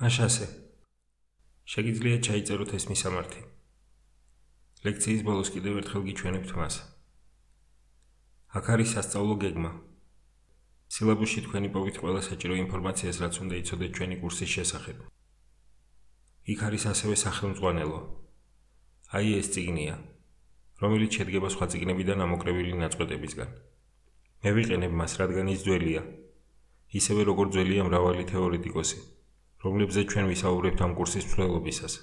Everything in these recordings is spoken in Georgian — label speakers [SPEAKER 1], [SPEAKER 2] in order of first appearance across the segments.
[SPEAKER 1] მაშასე შეგიძლიათ ჩაიწეროთ ეს მისამართი. ლექციის ბოლოს კიდევ ერთხელ გიჩვენებთ მას. აქ არის სასწავლო გეგმა. სილაბუსში თქვენი პოვით ყველა საჭირო ინფორმაციას რაც უნდა იცოდეთ ჩვენი კურსის შესახებ. იქ არის ასევე სახელმძღვანელო. აი ეს ციგნია რომელიც შედგება სხვა ციგნებიდან ამოკრებილი ნაწყვეტებისგან. მე ვიყენებ მას რადგან ის ძველია. ისევე როგორც ძველია მრავალი თეორეტიკოსი რომლებზეც ჩვენ ვისაუბრებთ ამ კურსის მსვლელობისას.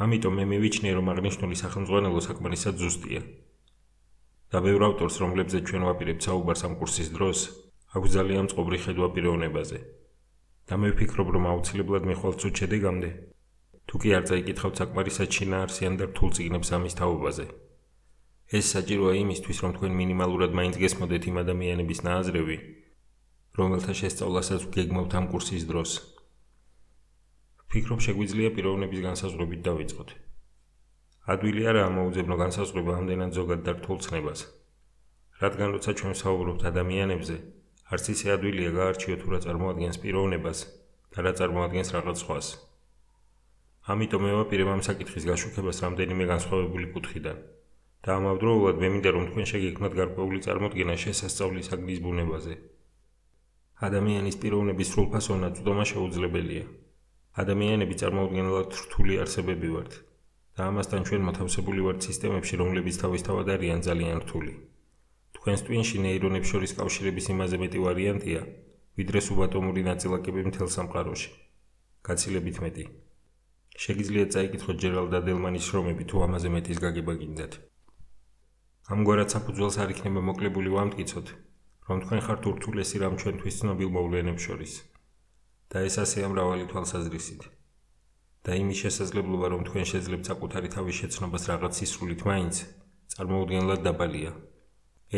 [SPEAKER 1] ამიტომ მე მივიჩნიე, რომ აღნიშნული სახელმძღვანელო საკმარისად ზუსტია. და ბევრ ავტორს, რომლებზეც ჩვენ ვაპირებთ საუბარს ამ კურსის დროს, აქვს ძალიან წყობრი ხედვა პიროვნებაზე. და მე ვფიქრობ, რომ აუცილებლად მიხვალ ცუდ შედეგამდე, თუ კი არ წაიკითხავთ საკმარისად შინაარსიან და რთულ წიგნებს ამის თაობაზე. ეს საჭიროა იმისთვის, რომ თქვენ მინიმალურად მაინც გესმოდეთ იმ ადამიანების ნააზრევი, რომელთა შესწავლასაც გეგმავთ ამ კურსის დროს. ფიქრობ შეგვიძლია პიროვნების განსაზღვრებით დავიწყოთ. ადვილი არა ამოუძებნო განსაზღვრება ამდენად ზოგად და რთულ ცნებას. რადგან როცა ჩვენ საუბრობთ ადამიანებზე, არც ისე ადვილია გაარჩიო თუ რა წარმოადგენს პიროვნებას და რა წარმოადგენს რაღაც სხვას. ამიტომ მე ვაპირებ ამ საკითხის გაშუქებას რამდენიმე განსხვავებული კუთხიდან. და ამავდროულად მე მინდა რომ თქვენ შეგექმნათ გარკვეული წარმოდგენა შესასწავლის აგნის ბუნებაზე. ადამიანის პიროვნების სრულფასოვნა წვდომა შეუძლებელია. ადამიანები წარმოუდგენლად რთული არსებები ვართ და ამასთან ჩვენ მოთავსებული ვართ სისტემებში, რომლებიც თავისთავად არიან ძალიან რთული. თქვენს ტვინში ნეირონებს შორის კავშირების იმაზე მეტი ვარიანტია, ვიდრე სუბატომური ნაწილაკები მთელ სამყაროში. გაცილებით მეტი. შეგიძლიათ წაიკითხოთ ჯერალდ ადელმანის შრომები თუ ამაზე მეტის გაგება გინდათ. ამგვარად საფუძველს არ იქნება მოკლებული ვამტკიცოთ, რომ თქვენ ხართ ურთულესი რამ ჩვენთვის ცნობილ მოვლენებს შორის. და ეს ასე ამრავალი თვალსაზრისით. და იმის შესაძლებლობა რომ თქვენ შეძლებთ საკუთარი თავის შეცნობას რაღაც სისრულით მაინც წარმოუდგენლად დაბალია.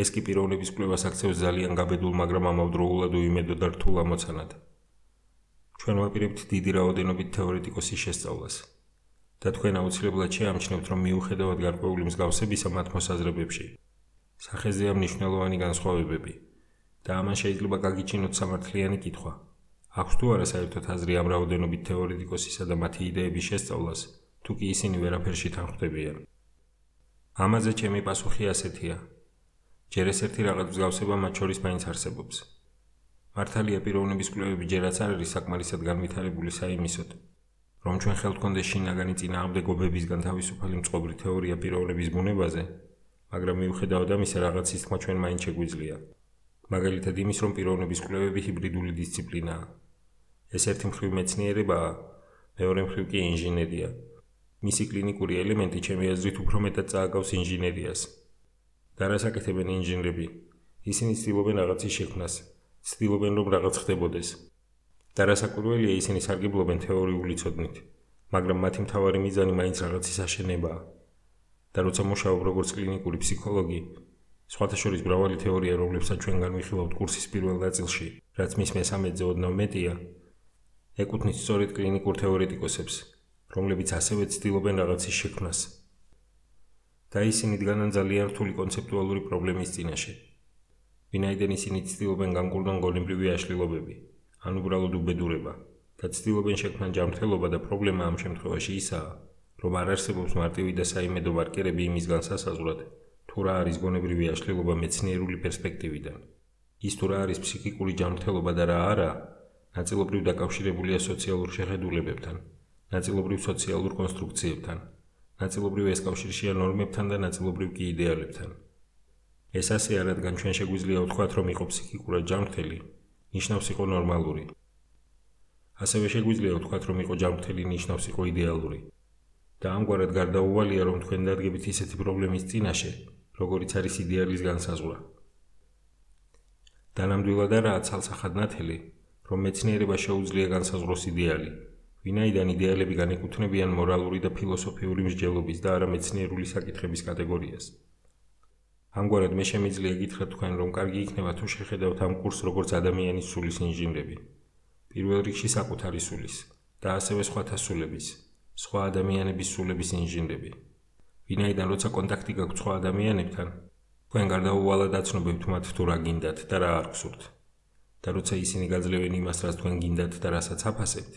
[SPEAKER 1] ეს კი პიროვნების კვლევას აქცევს ძალიან გაბედულ მაგრამ ამავდროულად უიმედო და რთულ ამოცანად. ჩვენ ვაპირებთ დიდი რაოდენობით თეორეტიკოსის შესწავლას. და თქვენ აუცილებლად შეამჩნევთ რომ მიუხედავად გარკვეული მსგავსებისა მათ მოსაზრებებში სახეზეა მნიშვნელოვანი განსხვავებები და ამან შეიძლება გაგიჩინოთ სამართლიანი კითხვა. აქვს თუ არა საერთოდ აზრი ამ რაოდენობით თეორეტიკოსისა და მათი იდეების შესწავლას, თუ კი ისინი ვერაფერში თანხმდებიან? ამაზე ჩემი პასუხი ასეთია. ჯერ ეს ერთი რაღაც მსგავსება მათ შორის მაინც არსებობს. მართალია პიროვნების კვლევები ჯერაც არ არის საკმარისად განვითარებული საიმისოდ, რომ ჩვენ ხელთ კონდეს შინაგანი წინააღმდეგობებისგან თავისუფალი მწყობრი თეორია პიროვნების ბუნებაზე, მაგრამ მიუხედავად ამისა რაღაცის თქმა ჩვენ მაინც შეგვიძლია. მაგალითად იმის, რომ პიროვნების კვლევები ჰიბრიდული დისციპლინაა. ეს ერთი მხრივ მეცნიერებაა, მეორე მხრივ კი ინჟინერია. მისი კლინიკური ელემენტი ჩემი აზრით უფრო მეტად წააგავს ინჟინერიას. და რა საკეთებენ ინჟინრები? ისინი ცდილობენ რაღაცის შექმნას, ცდილობენ რომ რაღაც ხდებოდეს. და რა საკვირველია ისინი სარგებლობენ თეორიული ცოდნით, მაგრამ მათი მთავარი მიზანი მაინც რაღაცის აშენებაა. და როცა მუშაობ როგორც კლინიკური ფსიქოლოგი, სხვათა შორის მრავალი თეორია, რომლებსაც ჩვენ განვიხილავთ კურსის პირველ ნაწილში, რაც მის მესამედზე ოდნავ მეტია, ეკუთვნის სწორედ კლინიკურ თეორეტიკოსებს, რომლებიც ასევე ცდილობენ რაღაცის შექმნას. და ისინი დგანან ძალიან რთული კონცეპტუალური პრობლემის წინაშე. ვინაიდან ისინი ცდილობენ განკურნონ გონებრივი აშლილობები, ან უბრალოდ უბედურება, და ცდილობენ შექმნან ჯანმრთელობა და პრობლემა ამ შემთხვევაში ისაა, რომ არ არსებობს მარტივი და საიმედო ვარკერები იმის განსასაზღვრად, თუ რა არის გონებრივი აშლილობა მეცნიერული პერსპექტივიდან. ის თუ რა არის ფსიქიკური ჯანმრთელობა და რა არა, ნაწილობრივ დაკავშირებულია სოციალურ შეხედულებებთან, ნაწილობრივ სოციალურ კონსტრუქციებთან, ნაწილობრივ ეს კავშირშია ნორმებთან და ნაწილობრივ კი იდეალებთან. ეს ასე არ რადგან ჩვენ შეგვიძლია ვთქვათ, რომ იყო ფსიქიკურად ჯანმრთელი, ნიშნავს იყო ნორმალური. ასევე შეგვიძლია ვთქვათ, რომ იყო ჯანმრთელი, ნიშნავს იყო იდეალური. და ამგვარად გარდაუვალია, რომ თქვენ დადგებით ისეთი პრობლემის წინაშე, როგორიც არის იდეალის განსაზღვრა. დანამდვილად არაა ცალსახად ნათელი, რომ მეცნიერება შეუძლია განსაზღვროს იდეალი, ვინაიდან იდეალები განეკუთვნებიან მორალური და ფილოსოფიური მსჯელობის და არა მეცნიერული საკითხების კატეგორიას. ამგვარად მე შემიძლია გითხრათ თქვენ, რომ კარგი იქნება თუ შეხედავთ ამ კურსს როგორც ადამიანის სულის ინჟინრები. პირველ რიგში საკუთარი სულის და ასევე სხვათა სულების, სხვა ადამიანების სულების ინჟინრები. ვინაიდან როცა კონტაქტი გაქვთ სხვა ადამიანებთან, თქვენ გარდაუვალად აცნობებთ მათ თუ რა გინდათ და რა არ გსურთ. და როცა ისინი გაძლევენ იმას, რაც თქვენ გინდათ და რასაც აფასებთ,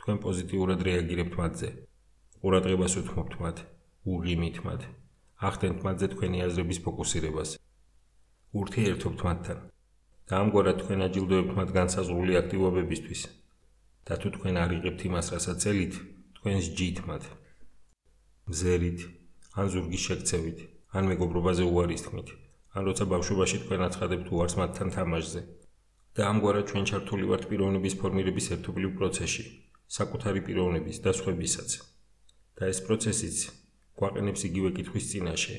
[SPEAKER 1] თქვენ პოზიტიურად რეაგირებთ მათზე. ყურადღებას უთმობთ მათ, უღიმით მათ, ახდენთ მათზე თქვენი აზრების ფოკუსირებას. ურთიერთობთ მათთან. და ამგვარად თქვენ აჯილდოებთ მათ განსაზღვრული აქტივობებისთვის. და თუ თქვენ არიღებთ იმას, რასაც ელით, თქვენს ჯით მათ. მზერით, ან ზურგის შეკცევით, ან მეგობრობაზე უარის თქმით, ან როცა ბავშვობაში თქვენ აცხადებთ უარს მათთან თამაშზე. და ამგვარად ჩვენ ჩართული ვართ პიროვნების ფორმირების ერთობლივ პროცესში, საკუთარი პიროვნების და სხვებისაც. და ეს პროცესიც გვაყენებს იგივე კითხვის წინაშე.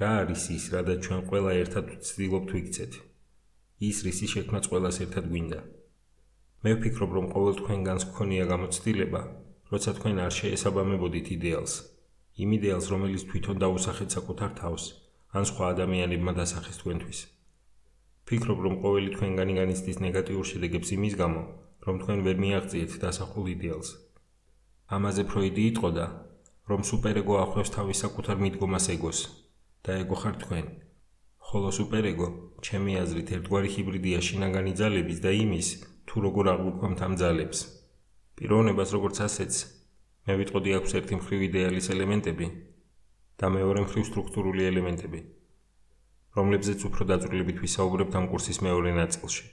[SPEAKER 1] რა არის ის, რადგან ჩვენ ყველა ერთად ვცდილობთ ვიქცეთ? ის რისი შექმნაც ყველას ერთად გვინდა. მე ვფიქრობ, რომ ყოველ თქვენგანს გქონია გამოცდილება, როცა თქვენ არ შეესაბამებოდით იდეალს. იმ იდეალს, რომელიც თვითონ დაუსახეთ საკუთარ თავს, ან სხვა ადამიანებმა დასახეს თქვენთვის. ფიქრობ, რომ ყოველი თქვენგანი განიცდის ნეგატიურ შედეგებს იმის გამო, რომ თქვენ ვერ მიაღწიეთ დასახულ იდეალს. ამაზე ფროიდი იტყოდა, რომ სუპერეგო ახლავს თავის საკუთარ მიდგომას ეგოს და ეგო ხარ თქვენ. ხოლო სუპერეგო, ჩემი აზრით, ერთგვარი ჰიბრიდია შინაგანი ძალების და იმის, თუ როგორ აღვიქვამთ ამ ძალებს. პიროვნებას როგორც ასეც, მე ვიტყოდი აქვს ერთი მხრივ იდეალის ელემენტები და მეორე მხრივ სტრუქტურული ელემენტები. რომლებზეც უფრო დაწვრილებით ვისაუბრებთ ამ კურსის მეორე ნაწილში.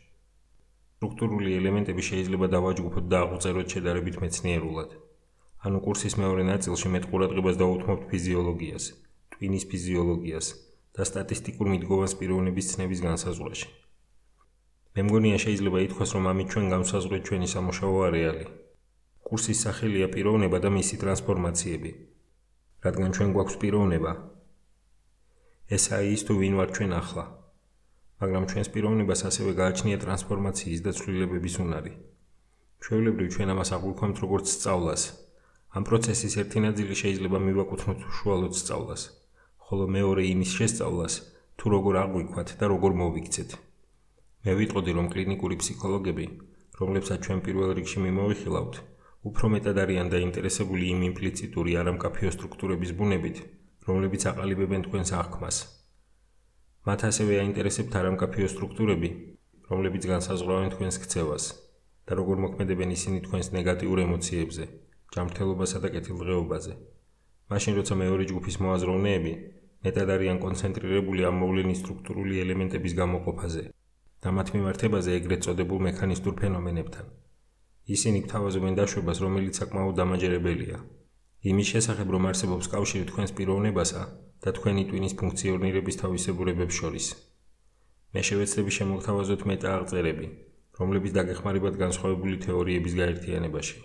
[SPEAKER 1] სტრუქტურული ელემენტები შეიძლება დავაჯგუფოთ და აღვწეროთ შედარებით მეცნიერულად. ანუ კურსის მეორე ნაწილში მეტ ყურადღებას დაუთმობთ ფიზიოლოგიას, ტვინის ფიზიოლოგიას და სტატისტიკურ მიდგომას პიროვნების ცნების განსაზღვრაში. მე მგონია შეიძლება ითქვას, რომ ამით ჩვენ განსაზღვრეთ ჩვენი სამუშაო არეალი. კურსის სახელია პიროვნება და მისი ტრანსფორმაციები. რადგან ჩვენ გვაქვს პიროვნება, ესაა ის თუ ვინ ვარ ჩვენ ახლა. მაგრამ ჩვენს პიროვნებას ასევე გააჩნია ტრანსფორმაციის და ცვლილებების უნარი. ჩვეულებრივ ჩვენ ამას აღვიქვამთ როგორც სწავლას. ამ პროცესის ერთი ნაწილი შეიძლება მივაკუთვნოთ უშუალოდ სწავლას, ხოლო მეორე იმის შესწავლას, თუ როგორ აღვიქვათ და როგორ მოვიქცეთ. მე ვიტყოდი, რომ კლინიკური ფსიქოლოგები, რომლებსაც ჩვენ პირველ რიგში მიმოვიხილავთ, უფრო მეტად არიან დაინტერესებული იმ იმპლიციტური არამკაფიო სტრუქტურების ბუნებით, რომლებიც აყალიბებენ თქვენს აღქმას. მათ ასევე აინტერესებთ არამკაფიო სტრუქტურები, რომლებიც განსაზღვრავენ თქვენს ქცევას და როგორ მოქმედებენ ისინი თქვენს ნეგატიურ ემოციებზე, ჯანმრთელობასა და კეთილდღეობაზე. მაშინ როცა მეორე ჯგუფის მოაზროვნეები მეტად არიან კონცენტრირებული ამ მოვლენის სტრუქტურული ელემენტების გამოყოფაზე და მათ მიმართებაზე ეგრეთ წოდებულ მექანისტურ ფენომენებთან. ისინი გთავაზობენ დაშვებას, რომელიც საკმაოდ დამაჯერებელია. იმის შესახებ, რომ არსებობს კავშირი თქვენს პიროვნებასა და თქვენი ტვინის ფუნქციონირების თავისებურებებს შორის. მე შევეცდები შემოგთავაზოთ მეტააღწერები, რომლებიც დაგეხმარებათ განსხვავებული თეორიების გაერთიანებაში.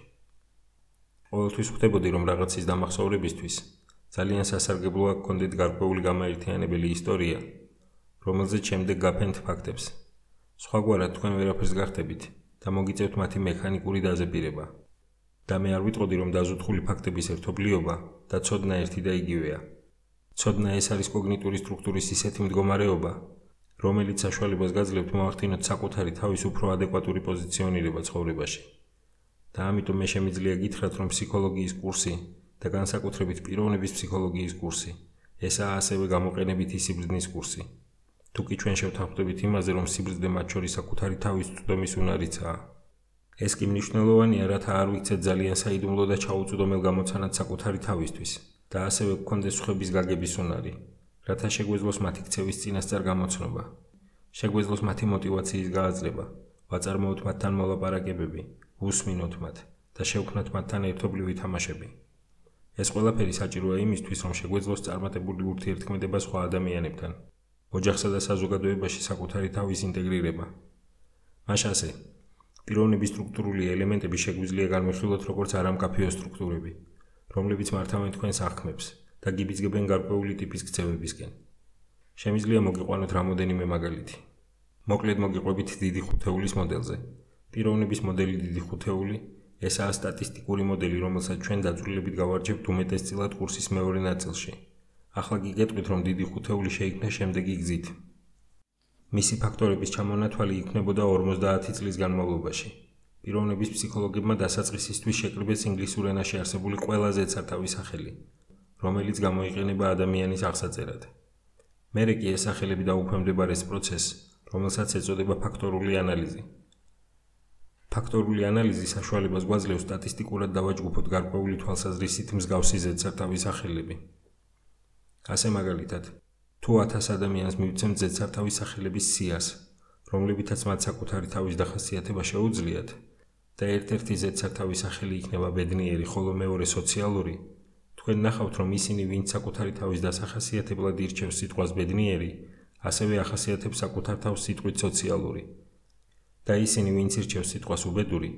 [SPEAKER 1] ყოველთვის ხვდებოდი, რომ რაღაცის დამახსოვრებისთვის ძალიან სასარგებლოა გქონდეთ გარკვეული გამაერთიანებელი ისტორია, რომელზეც შემდეგ გაფენთ ფაქტებს. სხვაგვარად თქვენ ვერაფერს გახდებით და მოგიწევთ მათი მექანიკური დაზებირება. და მე არ ვიტყოდი რომ დაზუთხული ფაქტების ერთობლიობა და ცოდნა ერთი და იგივეა. ცოდნა ეს არის კოგნიტური სტრუქტურის ისეთი მდგომარეობა, რომელიც საშუალებას გაძლევთ მოახდინოთ საკუთარი თავის უფრო ადეკვატური პოზიციონირება ცხოვრებაში. და ამიტომ მე შემიძლია გითხრათ, რომ ფსიქოლოგიის კურსი და განსაკუთრებით პიროვნების ფსიქოლოგიის კურსი ესაა ასევე გამოყენებითი სიბრძნის კურსი. თუ კი ჩვენ შევთანხმდებით იმაზე, რომ სიბრძნე მათ შორის საკუთარი თავის წვდომის უნარიცაა. ეს კი მნიშვნელოვანია, რათა არ ვიქცეთ ძალიან საიდუმლო და ჩაუწვდომელ გამოცანად საკუთარი თავისთვის და ასევე გქონდეს ხების გაგების უნარი, რათა შეგვეძლოს მათი ქცევის წინასწარ გამოცნობა. შეგვეძლოს მათი мотивაციის გააზრება, ვაწარმოოთ მათთან მოლაპარაკებები, უსმინოთ მათ და შევქნათ მათთან ერთობლივი თამაშები. ეს ყველაფერი საჭიროა იმისთვის, რომ შეგვეძლოს წარმატებული ურთიერთქმედება სხვა ადამიანებთან. ოჯახსა და საზოგადოებაში საკუთარი თავის ინტეგრირება. მაშასე, პიროვნების სტრუქტურული ელემენტები შეგვიძლია განვიხილოთ როგორც არამკაფიო სტრუქტურები, რომლებიც მართავენ თქვენს აღქმებს და გიბიძგებენ გარკვეული ტიპის ქცევებისკენ. შემიძლია მოგიყვანოთ რამოდენიმე მაგალითი. მოკლედ მოგიყვებით დიდი ხუთეულის მოდელზე. პიროვნების მოდელი დიდი ხუთეული ესაა სტატისტიკური მოდელი, რომელსაც ჩვენ დაძრულებით გავარჩევთ უმეტესწილად კურსის მეორე ნაწილში. ახლა გიგეტყვით, რომ დიდი ხუთეული შეიქმნა შემდეგი გზით. მისი ფაქტორების ჩამონათვალი იქნებოდა 50 წლის განმავლობაში. პიროვნების ფსიქოლოგებმა დასაწყისისთვის შეკრიბეს ინგლისურ ენაში არსებული ყველაზე ცართავი სახელი, რომელიც გამოიყენება ადამიანის აღსაწერად. მერე კი ეს სახელები დაუქვემდებარეს პროცესს, რომელსაც ეწოდება ფაქტორული ანალიზი, ფაქტორული ანალიზი საშუალებას გვაძლევს სტატისტიკურად დავაჯგუფოთ გარკვეული თვალსაზრისით მსგავსი ზედსართავი სახელები. ასე მაგალითად, თუ 1000 ადამიანს მივცემთ ზედსართავი სახელების სიას, რომლებითაც მათ საკუთარი თავის დახასიათება შეუძლიათ და ერთ-ერთი ზედსართავი სახელი იქნება ბედნიერი, ხოლო მეორე სოციალური, თქვენ ნახავთ, რომ ისინი, ვინც საკუთარი თავის დასახასიათებლად ირჩევს სიტყვას ბედნიერი, ასევე ახასიათებს საკუთარ თავს სიტყვით სოციალური. და ისინი, ვინც ირჩევს სიტყვას უბედური,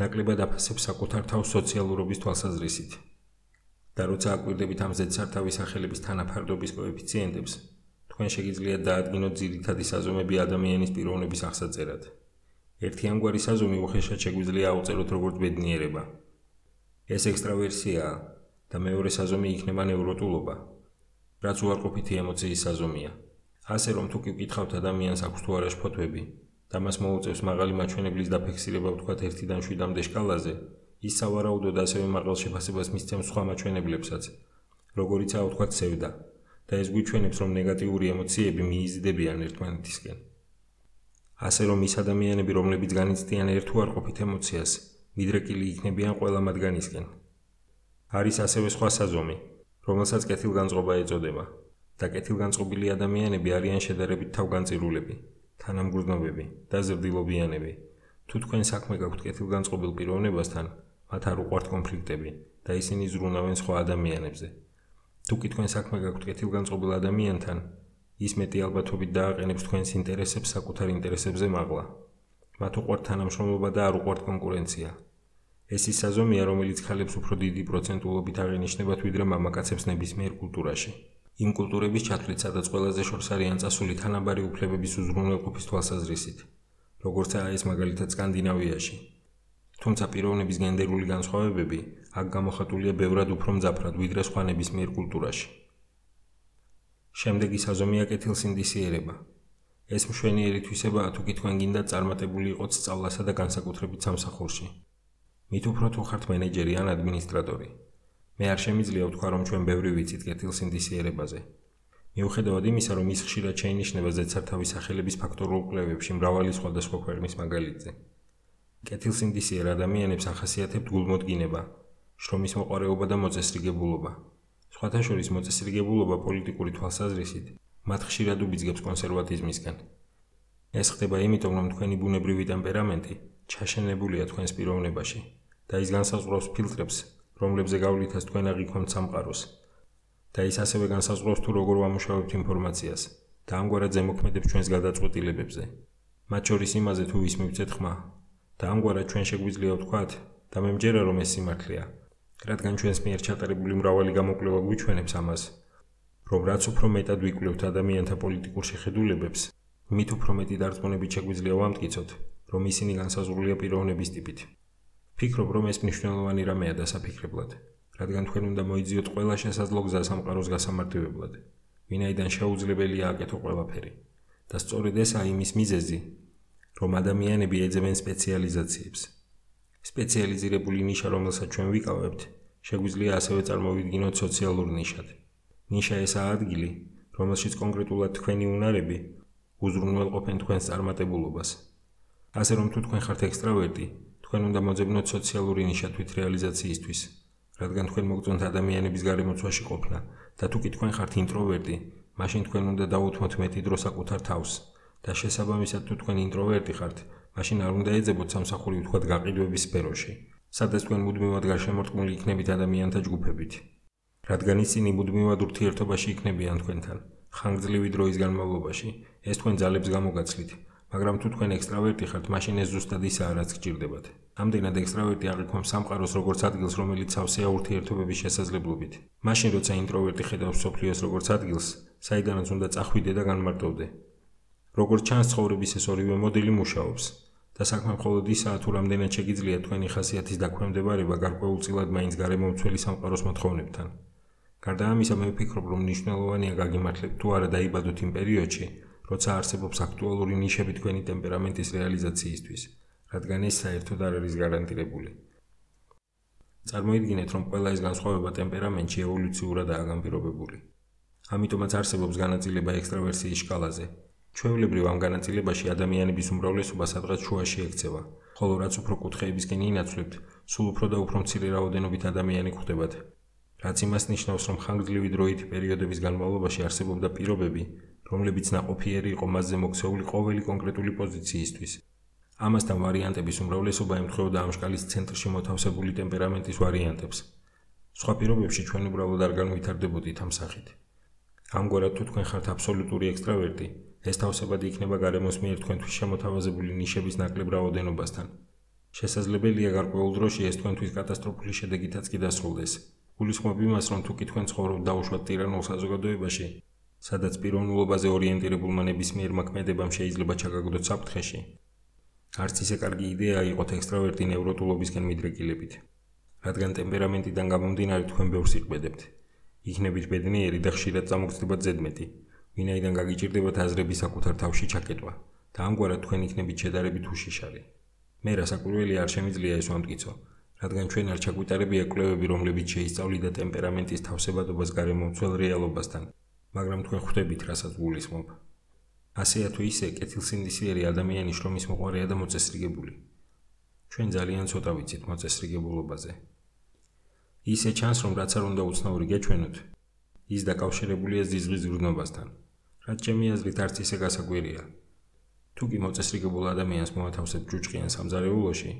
[SPEAKER 1] ნაკლებად აფასებს საკუთარ თავს სოციალურობის თვალსაზრისით. და როცა აკვირდებით ამ ზედსართავი სახელების თანაფარდობის კოეფიციენტებს, თქვენ შეგიძლიათ დაადგინოთ ძირითადი საზომები ადამიანის პიროვნების აღსაწერად. ერთი ამგვარი საზომი უხეშად შეგვიძლია აუწეროთ როგორც ბედნიერება. ეს ექსტრავერსიაა და მეორე საზომი იქნება ნევროტულობა, რაც უარყოფითი ემოციის საზომია. ასე რომ თუ კი ვკითხავთ ადამიანს აქვს თუ არა შფოთვები და მას მოუწევს მაღალი მაჩვენებლის დაფიქსირება ვთქვათ 1-დან 7-მდე სკალაზე, ის სავარაუდოდ ასევე მაღალ შეფასებას მისცემს სხვა მაჩვენებლებსაც, როგორიცაა ვთქვათ სევდა, და ეს გვიჩვენებს, რომ ნეგატიური ემოციები მიიზიდებიან ერთმანეთისკენ. ასე რომ ის ადამიანები, რომლებიც განიცდიან ერთუარყოფით ემოციას, მიდრეკილი იქნებიან ყველა მათგანისკენ. არის ასევე სხვა საზომი, რომელსაც კეთილგანწყობა ეწოდება. და კეთილგანწყობილი ადამიანები არიან შედარებით თავგანწირულები, თანამგრძნობები და ზრდილობიანები. თუ თქვენ საქმე გაქვთ კეთილგანწყობილ პიროვნებასთან, მათ არ უყვართ კონფლიქტები და ისინი ზრუნავენ სხვა ადამიანებზე. თუ კი თქვენ საქმე გაქვთ კეთილგანწყობილ ადამიანთან, ის მეტი ალბათობით დააყენებს თქვენს ინტერესებს საკუთარ ინტერესებზე მაღლა. მათ უყვართ თანამშრომლობა და არ უყვართ კონკურენცია. ეს ის საზომია, რომელიც ხალებს უფრო დიდი პროცენტულობით აღინიშნებათ ვიდრე მამაკაცებს ნებისმიერ კულტურაში. იმ კულტურების ჩათვლით, სადაც ყველაზე შორს არიან წასული თანაბარი უფლებების უზრუნველყოფის თვალსაზრისით, როგორცაა ეს მაგალითად სკანდინავიაში. თუმცა პიროვნების გენდერული განსხვავებები აქ გამოხატულია ბევრად უფრო მძაფრად ვიდრე სხვა ნებისმიერ კულტურაში. შემდეგი საზომია კეთილსინდისიერება. ეს მშვენიერი თვისებაა თუ კი თქვენ გინდა წარმატებული იყოთ სწავლასა და განსაკუთრებით სამსახურში. მით უფრო თუ ხართ მენეჯერი ან ადმინისტრატორი. მე არ შემიძლია ვთქვა, რომ ჩვენ ბევრი ვიცით კეთილსინდისიერებაზე. მიუხედავად იმისა, რომ ის ხშირად შეინიშნება ზედსართავის სახელების ფაქტორულ კვლევებში მრავალი სხვადასხვა ქვეყნის მაგალითზე. კეთილსინდისიერ ადამიანებს ახასიათებთ გულმოდგინება, შრომის მოყარეობა და მოწესრიგებულობა. სხვათა შორის მოწესრიგებულობა პოლიტიკური თვალსაზრისით მათ ხშირად უბიძგებს კონსერვატიზმისკენ. ეს ხდება იმიტომ, რომ თქვენი ბუნებრივი ტემპერამენტი ჩაშენებულია თქვენს პიროვნებაში და ის განსაზღვრავს ფილტრებს, რომლებზე გავლითას თქვენ აღიქვამთ სამყაროს. და ის ასევე განსაზღვრავს თუ როგორ ვამუშავებთ ინფორმაციას და ამგვარად ზემოქმედებს ჩვენს გადაწყვეტილებებზე. მათ შორის იმაზე თუ ვის მივცეთ ხმა და ამგვარად ჩვენ შეგვიძლია ვთქვათ და მე მჯერა რომ ეს სიმართლეა. რადგან ჩვენს მიერ ჩატარებული მრავალი გამოკვლევა გვიჩვენებს ამას, რომ რაც უფრო მეტად ვიკვლევთ ადამიანთა პოლიტიკურ შეხედულებებს, მით უფრო მეტი დარწმუნებით შეგვიძლია ვამტკიცოთ, რომ ისინი განსაზღვრულია პიროვნების ტიპით. ფიქრობ, რომ ეს მნიშვნელოვანი რამეა დასაფიქრებლად, რადგან თქვენ უნდა მოიძიოთ ყველა შესაძლო გზა სამყაროს გასამარტივებლად, ვინაიდან შეუძლებელია აკეთო ყველაფერი. და სწორედ ესაა იმის მიზეზი, რომ ადამიანები ეძებენ სპეციალიზაციებს. სპეციალიზირებული ნიშა, რომელსაც ჩვენ ვიკავებთ, შეგვიძლია ასევე წარმოვიდგინოთ სოციალურ ნიშად. ნიშა ესაა ადგილი, რომელშიც კონკრეტულად თქვენი უნარები უზრუნველყოფენ თქვენს წარმატებულობას. ასე რომ თუ თქვენ ხართ ექსტრავერტი, თქვენ უნდა მოძებნოთ სოციალური ნიშა თვით რეალიზაციისთვის, რადგან თქვენ მოგწონთ ადამიანების გარემოცვაში ყოფნა და თუ კი თქვენ ხართ ინტროვერტი, მაშინ თქვენ უნდა დაუთმოთ მეტი დრო საკუთარ თავს და შესაბამისად თუ თქვენ ინტროვერტი ხართ, მაშინ არ უნდა ეძებოთ სამსახური ვთქვათ გაყიდვების სფეროში, სადაც თქვენ მუდმივად გარშემორტყმული იქნებით ადამიანთა ჯგუფებით. რადგან ისინი მუდმივად ურთიერთობაში იქნებიან თქვენთან, ხანგრძლივი დროის განმავლობაში, ეს თქვენ ძალებს გამოგაცლით მაგრამ თუ თქვენ ექსტრავერტი ხართ, მაშინ ეს ზუსტად ისაა, რაც გჭირდებათ. ამდენად ექსტრავერტი აღიქვამს სამყაროს როგორც ადგილს, რომელიც სავსეა ურთიერთობების შესაძლებლობით. მაშინ როცა ინტროვერტი ხედავს სოფლიოს როგორც ადგილს, საიდანაც უნდა წახვიდე და განმარტოვდე. როგორც ჩანს, ცხოვრების ეს ორივე მოდელი მუშაობს. და საქმე მხოლოდ ისაა, თუ რამდენად შეგიძლია თქვენი ხასიათის დაქვემდებარება გარკვეულწილად მაინც გარემომცველი სამყაროს მოთხოვნებთან. გარდა ამისა, მე ვფიქრობ, რომ მნიშვნელოვანია გაგიმართლებთ თუ არა დაიბადოთ იმ პერიოდში, როცა არსებობს აქტუალური ნიშები თქვენი ტემპერამენტის რეალიზაციისთვის, რადგან ეს საერთოდ არ არის გარანტირებული. წარმოიდგინეთ, რომ ყველა ეს განსხვავება ტემპერამენტში ევოლუციურადაა განპირობებული. ამიტომაც არსებობს განაწილება ექსტრავერსიის სკალაზე. ჩვეულებრივ ამ განაწილებაში ადამიანების უმრავლესობა სადღაც შუაში ექცევა, ხოლო რაც უფრო კუთხეებისკენ ინაცვლებთ, სულ უფრო და უფრო მცირე რაოდენობით ადამიანი გვხდებათ. რაც იმას ნიშნავს, რომ ხანგრძლივი დროითი პერიოდების განმავლობაში არსებობდა პირობები, რომლებიც ნაყოფიერი იყო მასზე მოქცეული ყოველი კონკრეტული პოზიციისთვის. ამასთან ვარიანტების უმრავლესობა ემთხვეოდა ამ შკალის ცენტრში მოთავსებული ტემპერამენტის ვარიანტებს. სხვა პირობებში ჩვენ უბრალოდ არ განვითარდებოდით ამ სახით. ამგვარად თუ თქვენ ხართ აბსოლუტური ექსტრავერტი, ეს თავსებად იქნება გარემოს მიერ თქვენთვის შემოთავაზებული ნიშების ნაკლებ რაოდენობასთან. შესაძლებელია გარკვეულ დროში ეს თქვენთვის კატასტროფული შედეგითაც კი დასრულდეს. გულისხმობ იმას, რომ თუ კი თქვენ ცხოვრობთ დაუშვათ ტირანულ საზოგადოებაში, სადაც პიროვნულობაზე ორიენტირებულმა ნებისმიერ მოქმედებამ შეიძლება ჩაგაგდოთ საფრთხეში, არც ისე კარგი იდეა იყოთ ექსტრავერტი ნევროტულობისკენ მიდრეკილებით. რადგან ტემპერამენტიდან გამომდინარე თქვენ ბევრს იყბედებთ. იქნებით ბედნიერი და ხშირად წამოგწდებათ ზედმეტი, ვინაიდან გაგიჭირდებათ აზრების საკუთარ თავში ჩაკეტვა და ამგვარად თქვენ იქნებით შედარებით უშიშარი. მე რასაკვირველი არ შემიძლია ეს ვამტკიცო, რადგან ჩვენ არ ჩაგვიტარებია კვლევები, რომლებიც შეისწავლიდა ტემპერამენტის თავსებადობას გარემომცველ რეალობასთან, მაგრამ თქვენ ხვდებით, რასაც გულისხმობ. ასეა თუ ისე, კეთილსინდისიერი ადამიანი შრომის მოყარეა და მოწესრიგებული. ჩვენ ძალიან ცოტა ვიცით მოწესრიგებულობაზე. ისე ჩანს, რომ რაც არ უნდა უცნაური გეჩვენოთ, ის დაკავშირებულია ზიზღის ზრუნობასთან. რაც ჩემი აზრით არც ისე გასაკვირია. თუ კი მოწესრიგებულ ადამიანს მოათავსებ ჯუჭყიან სამზარეულოში,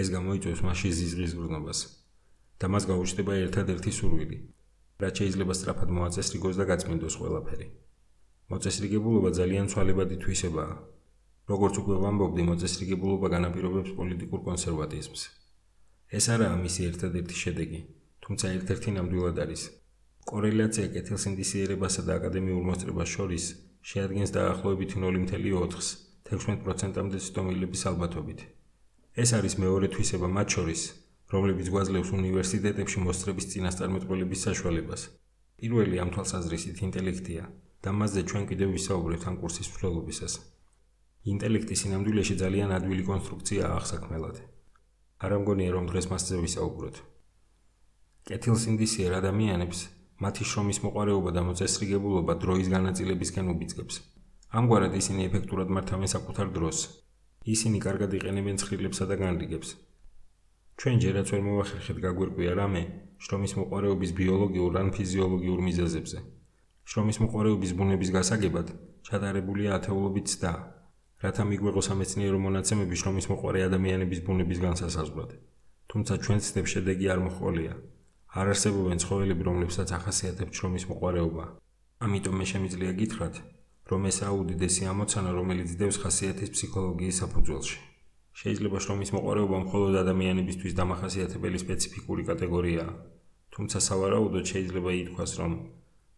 [SPEAKER 1] ეს გამოიწვევს მასში ზიზღის ზრუნობას და მას გაუჩნდება ერთადერთი სურვილი, რაც შეიძლება სწრაფად მოაწესრიგოს და გაწმინდოს ყველაფერი. მოწესრიგებულობა ძალიან ცვალებადი თვისებაა. როგორც უკვე ვამბობდი, მოწესრიგებულობა განაპირობებს პოლიტიკურ კონსერვატიზმს. ეს არაა მისი ერთადერთი შედეგი, თუმცა ერთ-ერთი ნამდვილად არის. კორელაცია კეთილსინდისიერებასა და აკადემიურ მოსწრებას შორის შეადგენს დაახლოებით 0.4-ს 16%-მდე ცდომილების ალბათობით. ეს არის მეორე თვისება მათ შორის, რომლებიც გვაძლევს უნივერსიტეტებში მოსწრების წინასწარმეტყველების საშუალებას. პირველი ამ თვალსაზრისით ინტელექტია და მასზე ჩვენ კიდევ ვისაუბრებთ ამ კურსის მსვლელობისას. ინტელექტი სინამდვილეში ძალიან ადვილი კონსტრუქციაა ახსაკმელად. არ ამგონია რომ დღეს მასზე ვისაუბროთ. კეთილსინდისიერ ადამიანებს მათი შრომის მოყარეობა და მოწესრიგებულობა დროის განაწილებისკენ უბიძგებს. ამგვარად ისინი ეფექტურად მართავენ საკუთარ დროს. ისინი კარგად იყენებენ ცხრილებსა და განრიგებს. ჩვენ ჯერაც ვერ მოვახერხეთ გაგვირკვია რამე შრომის მოყარეობის ბიოლოგიურ ან ფიზიოლოგიურ მიზეზებზე. შრომის მოყარეობის ბუნების გასაგებად ჩატარებულია ათეულობით ცდა, რათა მიგვეღოს სამეცნიერო მონაცემები შრომის მოყარე ადამიანების ბუნების განსასაზღვრად. თუმცა ჩვენ ცდებს შედეგი არ მოხოლია. არ არსებობენ ცხოველები, რომლებსაც ახასიათებთ შრომის მოყარეობა. ამიტომ მე შემიძლია გითხრათ, რომ ეს აუდიდესი ამოცანა, რომელიც დევს ხასიათის ფსიქოლოგიის საფუძველში. შეიძლება შრომის მოყარეობა მხოლოდ ადამიანებისთვის დამახასიათებელი სპეციფიკური კატეგორიაა. თუმცა სავარაუდოდ შეიძლება ითქვას, რომ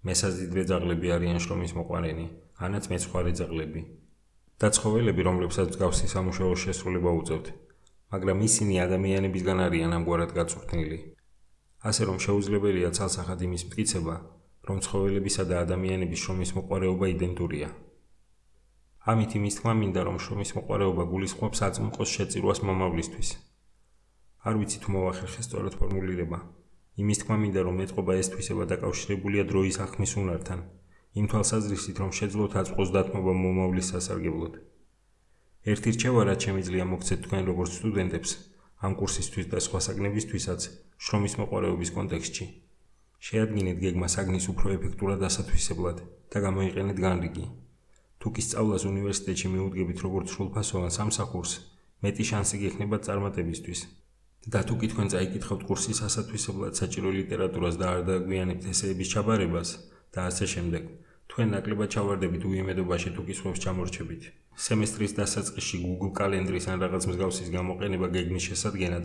[SPEAKER 1] მესაზიდრე ძაღლები არიან შრომის მოყარენი, ანაც მეცხვარე ძაღლები. და ცხოველები, რომლებსაც მსგავსი სამუშაო შესრულება უწევთ, მაგრამ ისინი ადამიანებისგან არიან ამგვარად გაწვრთნილი. ასე რომ შეუძლებელია ცალსახად იმის მტკიცება, რომ ცხოველებისა და ადამიანების შრომის მოყარეობა იდენტურია. ამით იმის თქმა მინდა, რომ შრომის მოყარეობა გულისხმობს აწმყოს შეწირვას მომავლისთვის. არ ვიცი თუ მოვახერხე სწორად ფორმულირება. იმის თქმა მინდა, რომ მეტყობა ეს თვისება დაკავშირებულია დროის ახმის უნართან, იმ თვალსაზრისით, რომ შეძლოთ აწმყოს დათმობა მომავლის სასარგებლოდ. ერთი რჩევა, რაც შემიძლია მოგცეთ თქვენ როგორც სტუდენტებს, ამ კურსისთვის და სხვა საგნებისთვისაც შრომის მოყარეობის კონტექსტში. შეადგინეთ გეგმა საგნის უფრო ეფექტურად ასათვისებლად და გამოიყენეთ განრიგი. თუ კი სწავლას უნივერსიტეტში მიუდგებით როგორც სრულფასოვან სამსახურს, მეტი შანსი გექნება წარმატებისთვის. და თუ კი თქვენ წაიკითხავთ კურსის ასათვისებლად საჭირო ლიტერატურას და არ დაგვიანებთ ესეების ჩაბარებას და ასე შემდეგ, თქვენ ნაკლებად ჩავარდებით უიმედობაში თუ კი სხვებს ჩამორჩებით. სემესტრის დასაწყისში Google კალენდრის ან რაღაც მსგავსის გამოყენება გეგმის შესადგენად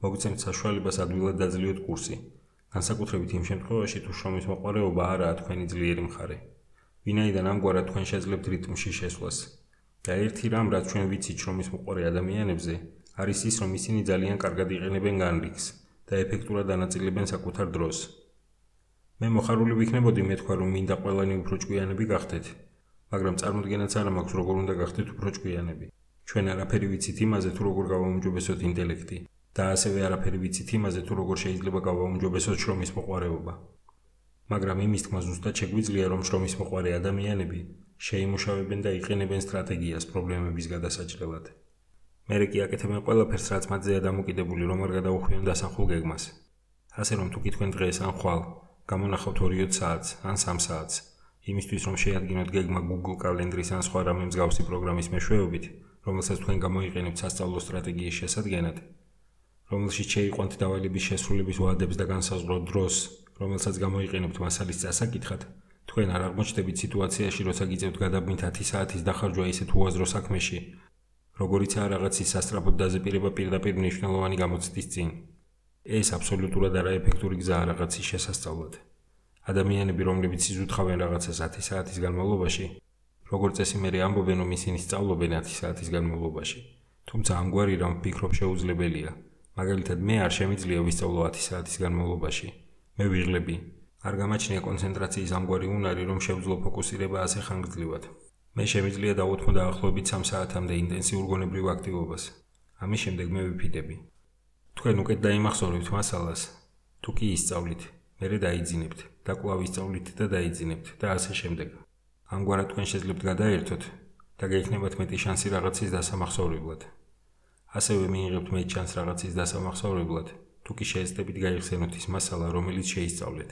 [SPEAKER 1] მოგცემთ საშუალებას ადვილად დაძლიოთ კურსი. განსაკუთრებით იმ შემთხვევაში, თუ შრომის მოყარეობა არაა თქვენი ძლიერი მხარე. ვინაიდან ამგვარად თქვენ შეძლებთ რიტმში შესვლას. და ერთი რამ, რაც ჩვენ ვიცით შრომის მოყარე ადამიანებზე, არის ის, რომ ისინი ძალიან კარგად იყენებენ განრიგს და ეფექტურად ანაწილებენ საკუთარ დროს. მე მოხარული ვიქნებოდი მეთქვა, რომ მინდა ყველანი უფრო ჭკვიანები გახდეთ, მაგრამ წარმოდგენაც არ მაქვს, როგორ უნდა გახდეთ უფრო ჭკვიანები. ჩვენ არაფერი ვიცით იმაზე, თუ როგორ გავაუმჯობესოთ ინტელექტი და ასევე არაფერი ვიცით იმაზე, თუ როგორ შეიძლება გავაუმჯობესოთ შრომის მოყარეობა. მაგრამ იმის თქმა ზუსტად შეგვიძლია, რომ შრომის მოყარე ადამიანები შეიმუშავებენ და იყენებენ სტრატეგიას პრობლემების გადასაჭრელად. მერე კი აკეთებენ ყველაფერს, რაც მათზეა დამოკიდებული, რომ არ გადაუხვიონ დასახულ გეგმას. ასე რომ თუ კითხვენ დღეს ან ხვალ, გამონახავთ 2 საათს ან 3 საათს, იმისთვის რომ შეადგინოთ გეგმა Google კალენდრის ან სხვა რამე მსგავსი პროგრამის მეშვეობით, რომელსაც თქვენ გამოიყენებთ სასწავლო სტრატეგიის შესადგენად, რომელშიც შეიყვანთ დავალების შესრულების ვადებს და განსაზღვროთ დროს, რომელსაც გამოიყენებთ მასალის დასაკითხად, თქვენ არ აღმოჩნდებით სიტუაციაში, როცა გიწევთ გადაბმით 10 საათის დახარჯვა ისეთ უაზრო საქმეში, როგორიცაა რაღაცის სასტრაფოდ დაზეპირება პირდაპირ მნიშვნელოვანი გამოცდის წინ. ეს აბსოლუტურად არაეფექტური გზაა რაღაცის შესასწავლად. ადამიანები, რომლებიც იზუთხავენ რაღაცას 10 საათის განმავლობაში, როგორც წესი მე ამბობენ, რომ ისინი სწავლობენ 10 საათის განმავლობაში. თუმცა ამგვარი რამ ვფიქრობ შეუძლებელია. მაგალითად, მე არ შემიძლია ვისწავლო 10 საათის განმავლობაში. მე ვიღლები. არ გამაჩნია კონცენტრაციის ამგვარი უნარი, რომ შევძლო ფოკუსირება ასე ხანგრძლივად. მე შემიძლია დავუთმო დაახლოებით 3 საათამდე ინტენსიურ გონებრივ აქტივობას. ამის შემდეგ მე ვიფიდები. თქვენ უკეთ დაიმახსოვრებთ მასალას. თუ კი ისწავლით, მერე დაიძინებთ, და კვლავ ისწავლით და დაიძინებთ და ასე შემდეგ. ამგვარად თქვენ შეძლებთ გადაერთოთ და გექნებათ მეტი შანსი რაღაცის დასამახსოვრებლად. ასევე მიიღებთ მეტ შანსს რაღაცის დასამახსოვრებლად, თუ კი შეეცდებით გაიხსენოთ ის მასალა, რომელიც შეისწავლეთ.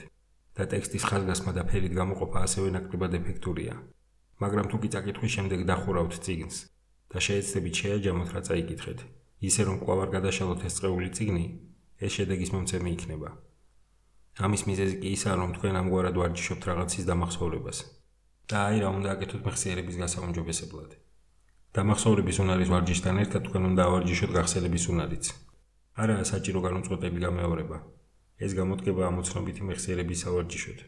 [SPEAKER 1] და ტექსტის ხაზგასმა და ფერით გამოყოფა ასევე ნაკლებად ეფექტურია. მაგრამ თუ კი წაკითხვის შემდეგ დახურავთ ციგნს და შეეცდებით შეაჯამოთ რა წაიკითხეთ, ისე რომ კვლავ არ გადაშალოთ ეს წეული ციგნი, ეს შედეგის მომცემი იქნება. ამის მიზეზი კი ისაა, რომ თქვენ ამგვარად ვარჯიშობთ რაღაცის დამახსოვრებას. და აი რა უნდა აკეთოთ მეხსიერების გასაუმჯობესებლად. დამახსოვრების უნარის ვარჯიშთან ერთად თქვენ უნდა ავარჯიშოთ გახსენების უნარიც. არაა საჭირო განუწყვეტელი გამეორება. ეს გამოდგება ამოცნობითი მეხსიერების სავარჯიშოდ.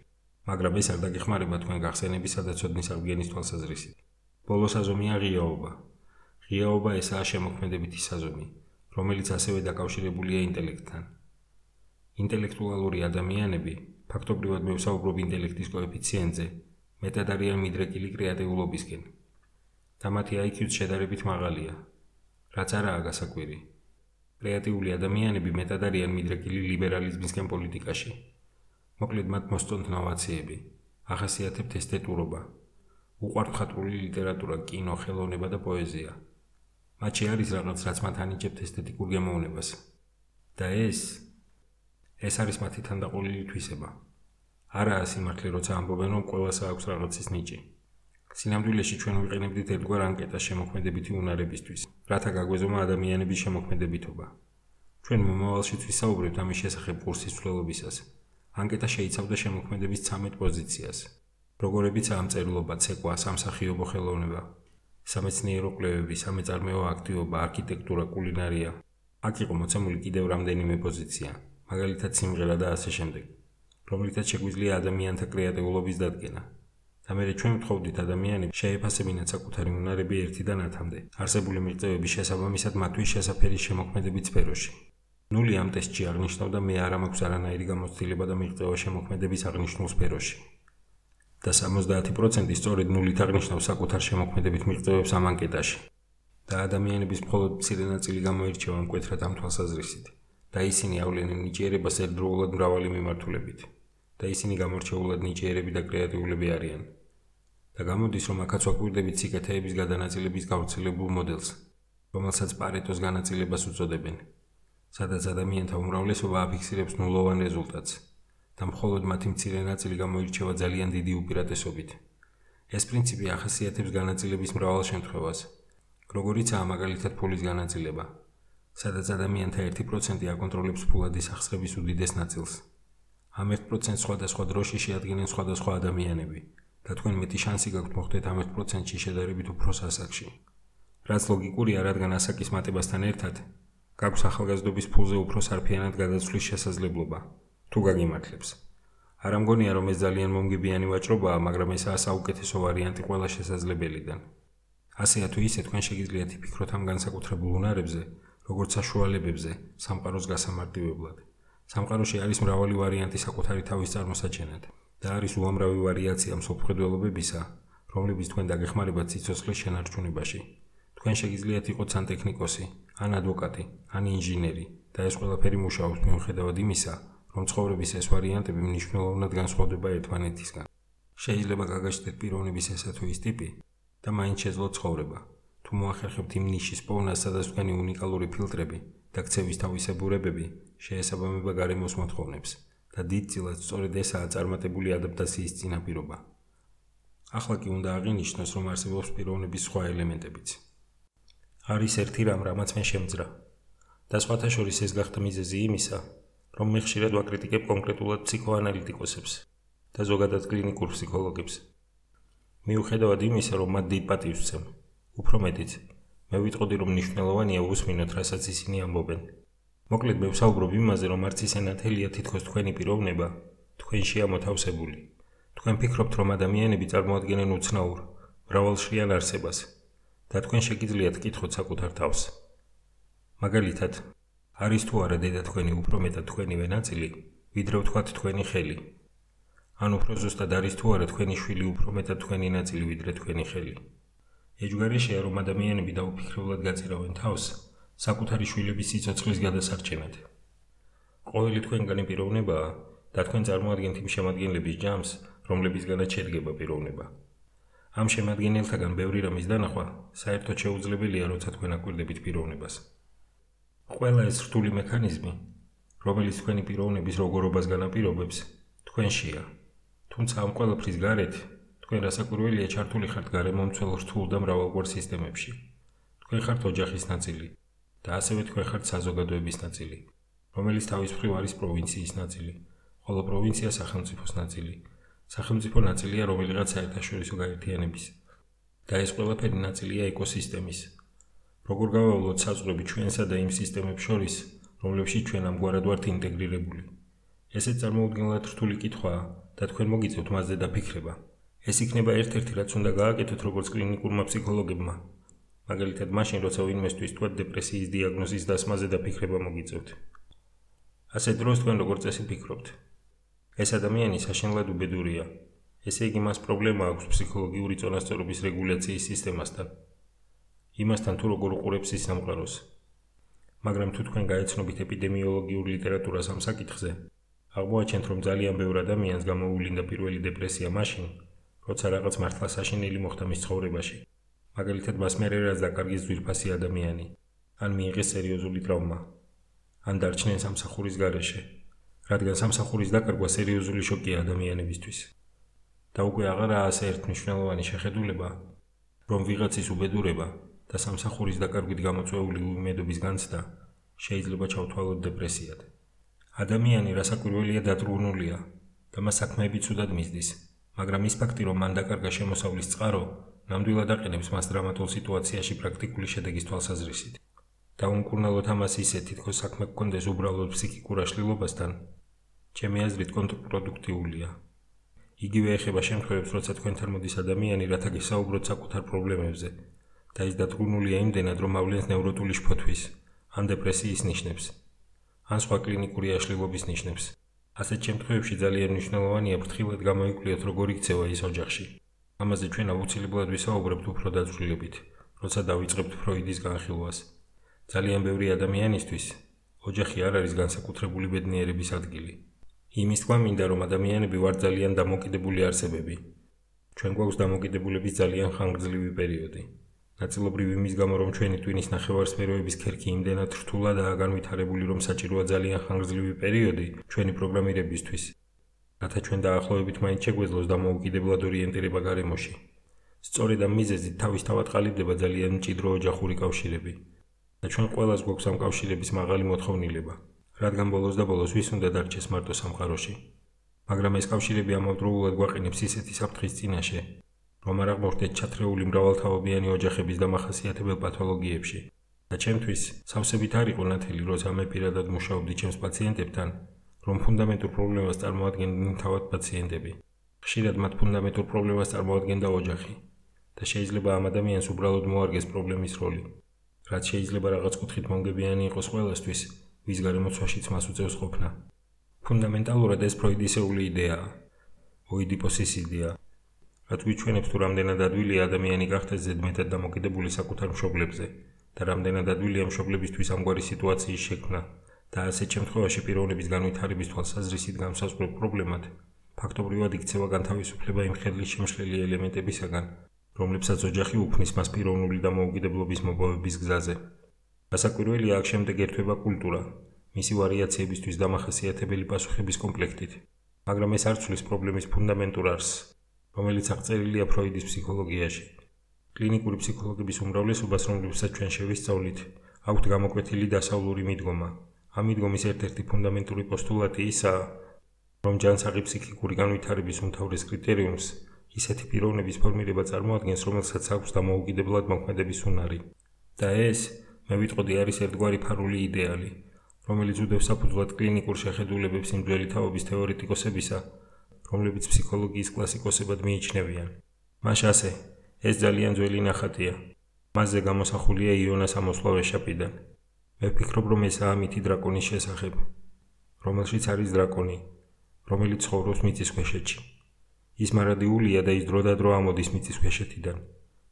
[SPEAKER 1] მაგრამ ეს არ დაგეხმარება თქვენ გახსენებისა და ცოდნის აღდგენის თვალსაზრისით. ბოლოს აზომია ღიაობა. ღიაობა ესაა შემოქმედებითი საზომი, რომელიც ასევე დაკავშირებულია ინტელექტთან. ინტელექტუალური ადამიანები, ფაქტობრივად მე ვსაუბრობ ინტელექტის კოეფიციენტზე, მეტად არიან მიდრეკილი კრეატიულობისკენ. და მათი IQ-ც შედარებით მაღალია. რაც არაა გასაკვირი. კრეატიული ადამიანები მეტად არიან მიდრეკილი ლიბერალიზმისკენ პოლიტიკაში. მოკლედ მათ მოსწონთ ნოვაციები, ახასიათებთ ესთეტურობა, უყვართ ხატრული ლიტერატურა, კინო, ხელოვნება და პოეზია. მათში არის რაღაც, რაც მათ ანიჭებთ ესთეტიკურ გემოვნებას. და ეს ეს არის მათი თანდაყოლილი თვისება. არაა სიმართლე, როცა ამბობენ, რომ ყველას აქვს რაღაცის ნიჭი. სინამდვილეში ჩვენ ვიყენებდით ერთგვარ ანკეტას შემოქმედებითი უნარებისთვის, რათა გაგვეზომა ადამიანების შემოქმედებითობა. ჩვენ მომავალში ვისაუბრებთ ამის შესახებ კურსის ცვლილობისას. ანკეტა შეიცავდა შემოქმედების 13 პოზიციას. როგორებიც ამწერლობა, ცეკვა, სამსახიობო ხელოვნება, სამეცნიერო კვლევები, სამეწარმეო აქტივობა, არქიტექტურა, კულინარია. აქ იყო მოცემული კიდევ რამდენიმე პოზიცია, მაგალითად სიმღერა და ასე შემდეგ. რომლითაც შეგვიძლია ადამიანთა კრეატიულობის დადგენა. და მე ჩვენ ვთხოვდით ადამიანებს შეეფასებინათ საკუთარი უნარები ერთიდან 10-მდე. არსებული მიღწევების შესაბამისად მათთვის შესაძფერის შემოქმედებით სფეროში. ნული ამ ტესტში აღნიშნავდა მე არ მაქვს არანაირი გამოცდილება და მიღწევა შემოქმედების აღნიშნულ სფეროში. და 70% სწორედ ნულით აღნიშნავს საკუთარ შემოქმედებით მიღწევებს ამ ანკეტაში. და ადამიანების მხოლოდ მცირე ნაწილი გამოირჩევა მკვეთრად ამ თვალსაზრისით. და ისინი ავლენენ ნიჭიერებას ერთდროულად მრავალი მიმართულებით. და ისინი გამორჩეულად ნიჭიერები და კრეატიულები არიან. და გამოდის რომ აქაც ვაკვირდებით სიკეთეების გადანაწილების გავრცელებულ მოდელს, რომელსაც პარეტოს განაწილებას უწოდებენ. სადაც ადამიანთა უმრავლესობა აფიქსირებს ნულოვან რეზულტატს და მხოლოდ მათი მცირე ნაწილი გამოირჩევა ძალიან დიდი უპირატესობით. ეს პრინციპი ახასიათებს განაწილების მრავალ შემთხვევას, როგორიცაა მაგალითად ფულის განაწილება, სადაც ადამიანთა 1% აკონტროლებს ფულადის ახსრების უდიდეს ნაწილს. ამ 1% სხვადასხვა დროში შეადგენენ სხვადასხვა ადამიანები და თქვენ მეტი შანსი გაქვთ მოხდეთ ამ 1%-ში შედარებით უფრო სასახში. რაც ლოგიკურია, რადგან ასაკის მატებასთან ერთად გაქვს ახალგაზრდობის ფულზე უფრო სარფიანად გადაცვლის შესაძლებლობა. თუ გაგიმართლებს. არ ამგონია რომ ეს ძალიან მომგებიანი ვაჭრობაა მაგრამ ესაა საუკეთესო ვარიანტი ყველა შესაძლებელიდან. ასეა თუ ისე თქვენ შეგიძლიათ იფიქროთ ამ განსაკუთრებულ უნარებზე როგორც საშუალებებზე სამყაროს გასამარტივებლად. სამყაროში არის მრავალი ვარიანტი საკუთარი თავის წარმოსაჩენად და არის უამრავი ვარიაცია მსოფლმხედველობებისა რომლებიც თქვენ დაგეხმარებათ ციცოცხლის შენარჩუნებაში თქვენ შეგიძლიათ იყოთ სანტექნიკოსი, ან ადვოკატი, ან ინჟინერი და ეს ყველაფერი მუშაობს მიუხედავად იმისა, რომ ცხოვრების ეს ვარიანტები მნიშვნელოვნად განსხვავდება ერთმანეთისგან. შეიძლება გაგაჩნდეთ პიროვნების ესა თუ ის ტიპი და მაინც შეძლოთ ცხოვრება. თუ მოახერხებთ იმ ნიშის პოვნას, სადაც თქვენი უნიკალური ფილტრები და ქცევის თავისებურებები შეესაბამება გარემოს მოთხოვნებს და დიდწილად სწორედ ესაა წარმატებული ადაპტაციის წინაპირობა. ახლა კი უნდა აღინიშნოს, რომ არსებობს პიროვნების სხვა ელემენტებიც. არის ერთი რამ, რამაც მე შემძრა. და სხვათა შორის ეს გახდა მიზეზი იმისა, რომ მე ხშირად ვაკრიტიკებ კონკრეტულად ფსიქოანალიტიკოსებს და ზოგადად კლინიკურ ფსიქოლოგებს. მიუხედავად იმისა, რომ მათ დიდ პატივს ვცემ, უფრო მეტიც, მე ვიტყოდი, რომ მნიშვნელოვანია უსმინოთ, რასაც ისინი ამბობენ. მოკლედ მე ვსაუბრობ იმაზე, რომ არც ისე ნათელია თითქოს თქვენი პიროვნება, თქვენშია მოთავსებული. თქვენ ფიქრობთ, რომ ადამიანები წარმოადგენენ უცნაურ, მრავალშრიან არსებას და თქვენ შეგიძლიათ კითხოთ საკუთარ თავს. მაგალითად, არის თუ არა დედა თქვენი უფრო მეტად თქვენივე ნაწილი, ვიდრე ვთქვათ თქვენი ხელი? ან უფრო ზუსტად არის თუ არა თქვენი შვილი უფრო მეტად თქვენი ნაწილი, ვიდრე თქვენი ხელი? ეჯგარეშია რომ ადამიანები დაუფიქრებლად გაწირავენ თავს საკუთარი შვილების სიცოცხლის გადასარჩენად. ყოველი თქვენგანი პიროვნებაა და თქვენ წარმოადგენთ იმ შემადგენლების ჯამს, რომლებისგანაც შედგება პიროვნება. ამ შემადგენელთაგან ბევრი რამის დანახვა საერთოდ შეუძლებელია, როცა თქვენ აკვირდებით პიროვნებას. ყველა ეს რთული მექანიზმი, რომელიც თქვენი პიროვნების როგორობას განაპირობებს, თქვენშია. თუმცა ამ ყველაფრის გარეთ თქვენ რასაკვირველია ჩართული ხართ გარემომცველ რთულ და მრავალგვარ სისტემებში. თქვენ ხართ ოჯახის ნაწილი და ასევე თქვენ ხართ საზოგადოების ნაწილი, რომელიც თავის მხრივ არის პროვინციის ნაწილი, ხოლო პროვინცია სახელმწიფოს ნაწილი. სახელმწიფო ნაწილია რომელიღაც საერთაშორისო გაერთიანების და ეს ყველაფერი ნაწილია ეკოსისტემის, როგორ გავავლოთ საზღვრები ჩვენსა და იმ სისტემებს შორის, რომლებშიც ჩვენ ამგვარად ვართ ინტეგრირებული. ესეც წარმოუდგენლად რთული კითხვაა და თქვენ მოგიწევთ მასზე დაფიქრება. ეს იქნება ერთ-ერთი რაც უნდა გააკეთოთ როგორც კლინიკურმა ფსიქოლოგებმა. მაგალითად, მაშინ როცა ვინმესთვის თქვა დეპრესიის დიაგნოზის დასმაზე დაფიქრება მოგიწევთ. ასე დროს თქვენ როგორ წესი ფიქრობთ? ეს ადამიანი საშინლად უბედურია. ესე იგი მას პრობლემა აქვს ფსიქოლოგიური წონასწორობის რეგულაციის სისტემასთან. იმასთან თუ როგორ უყურებს ის სამყაროს. მაგრამ თუ თქვენ გაეცნობით ეპიდემიოლოგიურ ლიტერატურას ამ საკითხზე, აღმოაჩენთ, რომ ძალიან ბევრ ადამიანს გამოუვლინდა პირველი დეპრესია მაშინ, როცა რაღაც მართლა საშინელი მოხდა მის ცხოვრებაში. მაგალითად, მას მერე რაც დაკარგეს ძვირფასი ადამიანი, ან მიიღეს სერიოზული ტრავმა, ან დარჩნენ სამსახურის გარეშე, რადგან სამსახურის დაკარგვა სერიოზული შოკია ადამიანებისთვის. და უკვე აღარაა ასე ერთმნიშვნელოვანი შეხედულება, რომ ვიღაცის უბედურება და სამსახურის დაკარგვით გამოწვეული უიმედობის განცდა შეიძლება ჩავთვალოთ დეპრესიად. ადამიანი რასაკვირველია დაძრუნულია და მას საქმეები ცუდად მისდის, მაგრამ ის ფაქტი, რომ მან დაკარგა შემოსავლის წყარო, ნამდვილად აყენებს მას დრამატულ სიტუაციაში პრაქტიკული შედეგის თვალსაზრისით. და უმკურნალოთ ამას ისე თითქოს საქმე გქონდეს უბრალოდ ფსიქიკურ აშლილობასთან, ჩემი აზრით კონტრპროდუქტიულია. იგივე ეხება შემთხვევებს, როცა თქვენთან მოდის ადამიანი, რათა გესაუბროთ საკუთარ პრობლემებზე და ის დათრგუნულია იმდენად, რომ ავლენს ნევროტული შფოთვის, ან დეპრესიის ნიშნებს, ან სხვა კლინიკური აშლილობის ნიშნებს. ასეთ შემთხვევებში ძალიან მნიშვნელოვანია ფრთხილად გამოიკვლიოთ, როგორ იქცევა ის ოჯახში. ამაზე ჩვენ აუცილებლად ვისაუბრებთ უფრო დაწვრილებით, როცა დავიწყებთ ფროიდის განხილვას. ძალიან ბევრი ადამიანისთვის ოჯახი არ არის განსაკუთრებული ბედნიერების ადგილი. იმის თქვა მინდა, რომ ადამიანები ვარ ძალიან დამოკიდებული არსებები. ჩვენ გვაქვს დამოკიდებულების ძალიან ხანგრძლივი პერიოდი. ნაწილობრივ იმის გამო რომ ჩვენი ტვინის ნახევარსფეროების ქერქი იმდენად რთულადაა განვითარებული რომ საჭიროა ძალიან ხანგრძლივი პერიოდი ჩვენი პროგრამირებისთვის რათა ჩვენ დაახლოებით მაინც შეგვეძლოს დამოუკიდებლად ორიენტირება გარემოში. სწორედ ამ მიზეზით თავისთავად ყალიბდება ძალიან მჭიდრო ოჯახური კავშირები. და ჩვენ ყველას გვაქვს ამ კავშირების მაღალი მოთხოვნილება რადგან ბოლოს და ბოლოს ვის უნდა დარჩეს მარტო სამყაროში. მაგრამ ეს კავშირები ამავდროულად გვაყენებს ისეთი საფრთხის წინაშე რომ არ აღმოჩნდეთ ჩათრეული მრავალთავობიანი ოჯახების დამახასიათებელ პათოლოგიებში. და ჩემთვის სავსებით არ იყო ნათელი, როცა მე პირადად მუშაობდი ჩემს პაციენტებთან, რომ ფუნდამენტურ პრობლემას წარმოადგენდნენ თავად პაციენტები. ხშირად მათ ფუნდამენტურ პრობლემას წარმოადგენდა ოჯახი და შეიძლება ამ ადამიანს უბრალოდ მოარგეს პრობლემის როლი. რაც შეიძლება რაღაც კუთხით მონგებიანი იყოს ყველასთვის, ვის გარემოცვაშიც მას უწევს ყოფნა. ფუნდამენტალურად ეს ფროიდისეული იდეაა. ოიდიპოსის იდეა, რაც გვიჩვენებს თუ რამდენად ადვილია ადამიანი გახდეს ზედმეტად დამოკიდებული საკუთარ მშობლებზე და რამდენად ადვილია მშობლებისთვის ამგვარი სიტუაციის შექმნა და ასეთ შემთხვევაში პიროვნების განვითარების თვალსაზრისით განსაზღვრულ პრობლემად ფაქტობრივად იქცევა განთავისუფლება იმ ხელის შემშლელი ელემენტებისაგან რომლებსაც ოჯახი უფნის მას პიროვნული დამოუკიდებლობის მოპოვების გზაზე. გასაკვირველია აქ შემდეგ ერთვება კულტურა, მისი ვარიაციებისთვის დამახასიათებელი პასუხების კომპლექტით. მაგრამ ეს არ ცვლის პრობლემის ფუნდამენტურ არსს, რომელიც აღწერილია ფროიდის ფსიქოლოგიაში. კლინიკური ფსიქოლოგების უმრავლესობას, რომლებსაც ჩვენ შევისწავლით, აქვთ გამოკვეთილი დასავლური მიდგომა. ამ მიდგომის ერთ-ერთი ფუნდამენტური პოსტულატი ისაა, რომ ჯანსაღი ფსიქიკური განვითარების უმთავრეს კრიტერიუმს ისეთი პიროვნების ფორმირება წარმოადგენს, რომელსაც აქვს დამოუკიდებლად მოქმედების უნარი. და ეს, მე ვიტყოდი, არის ერთგვარი ფარული იდეალი, რომელიც უდევს საფუძვლად კლინიკურ შეხედულებებს იმ ძველი თაობის თეორეტიკოსებისა, რომლებიც ფსიქოლოგიის კლასიკოსებად მიიჩნევიან. მას ასე, ეს ძალიან ძველი ნახატია. მასზე გამოსახულია იონას ამოსვლა ვეშაპიდან. მე ვფიქრობ, რომ ესაა მითი დრაკონის შესახებ, რომელშიც არის დრაკონი, რომელიც ცხოვრობს მიწის ქვეშეთში. ის მარადიულია და ის დროდადრო ამოდის მიწის ქვეშეთიდან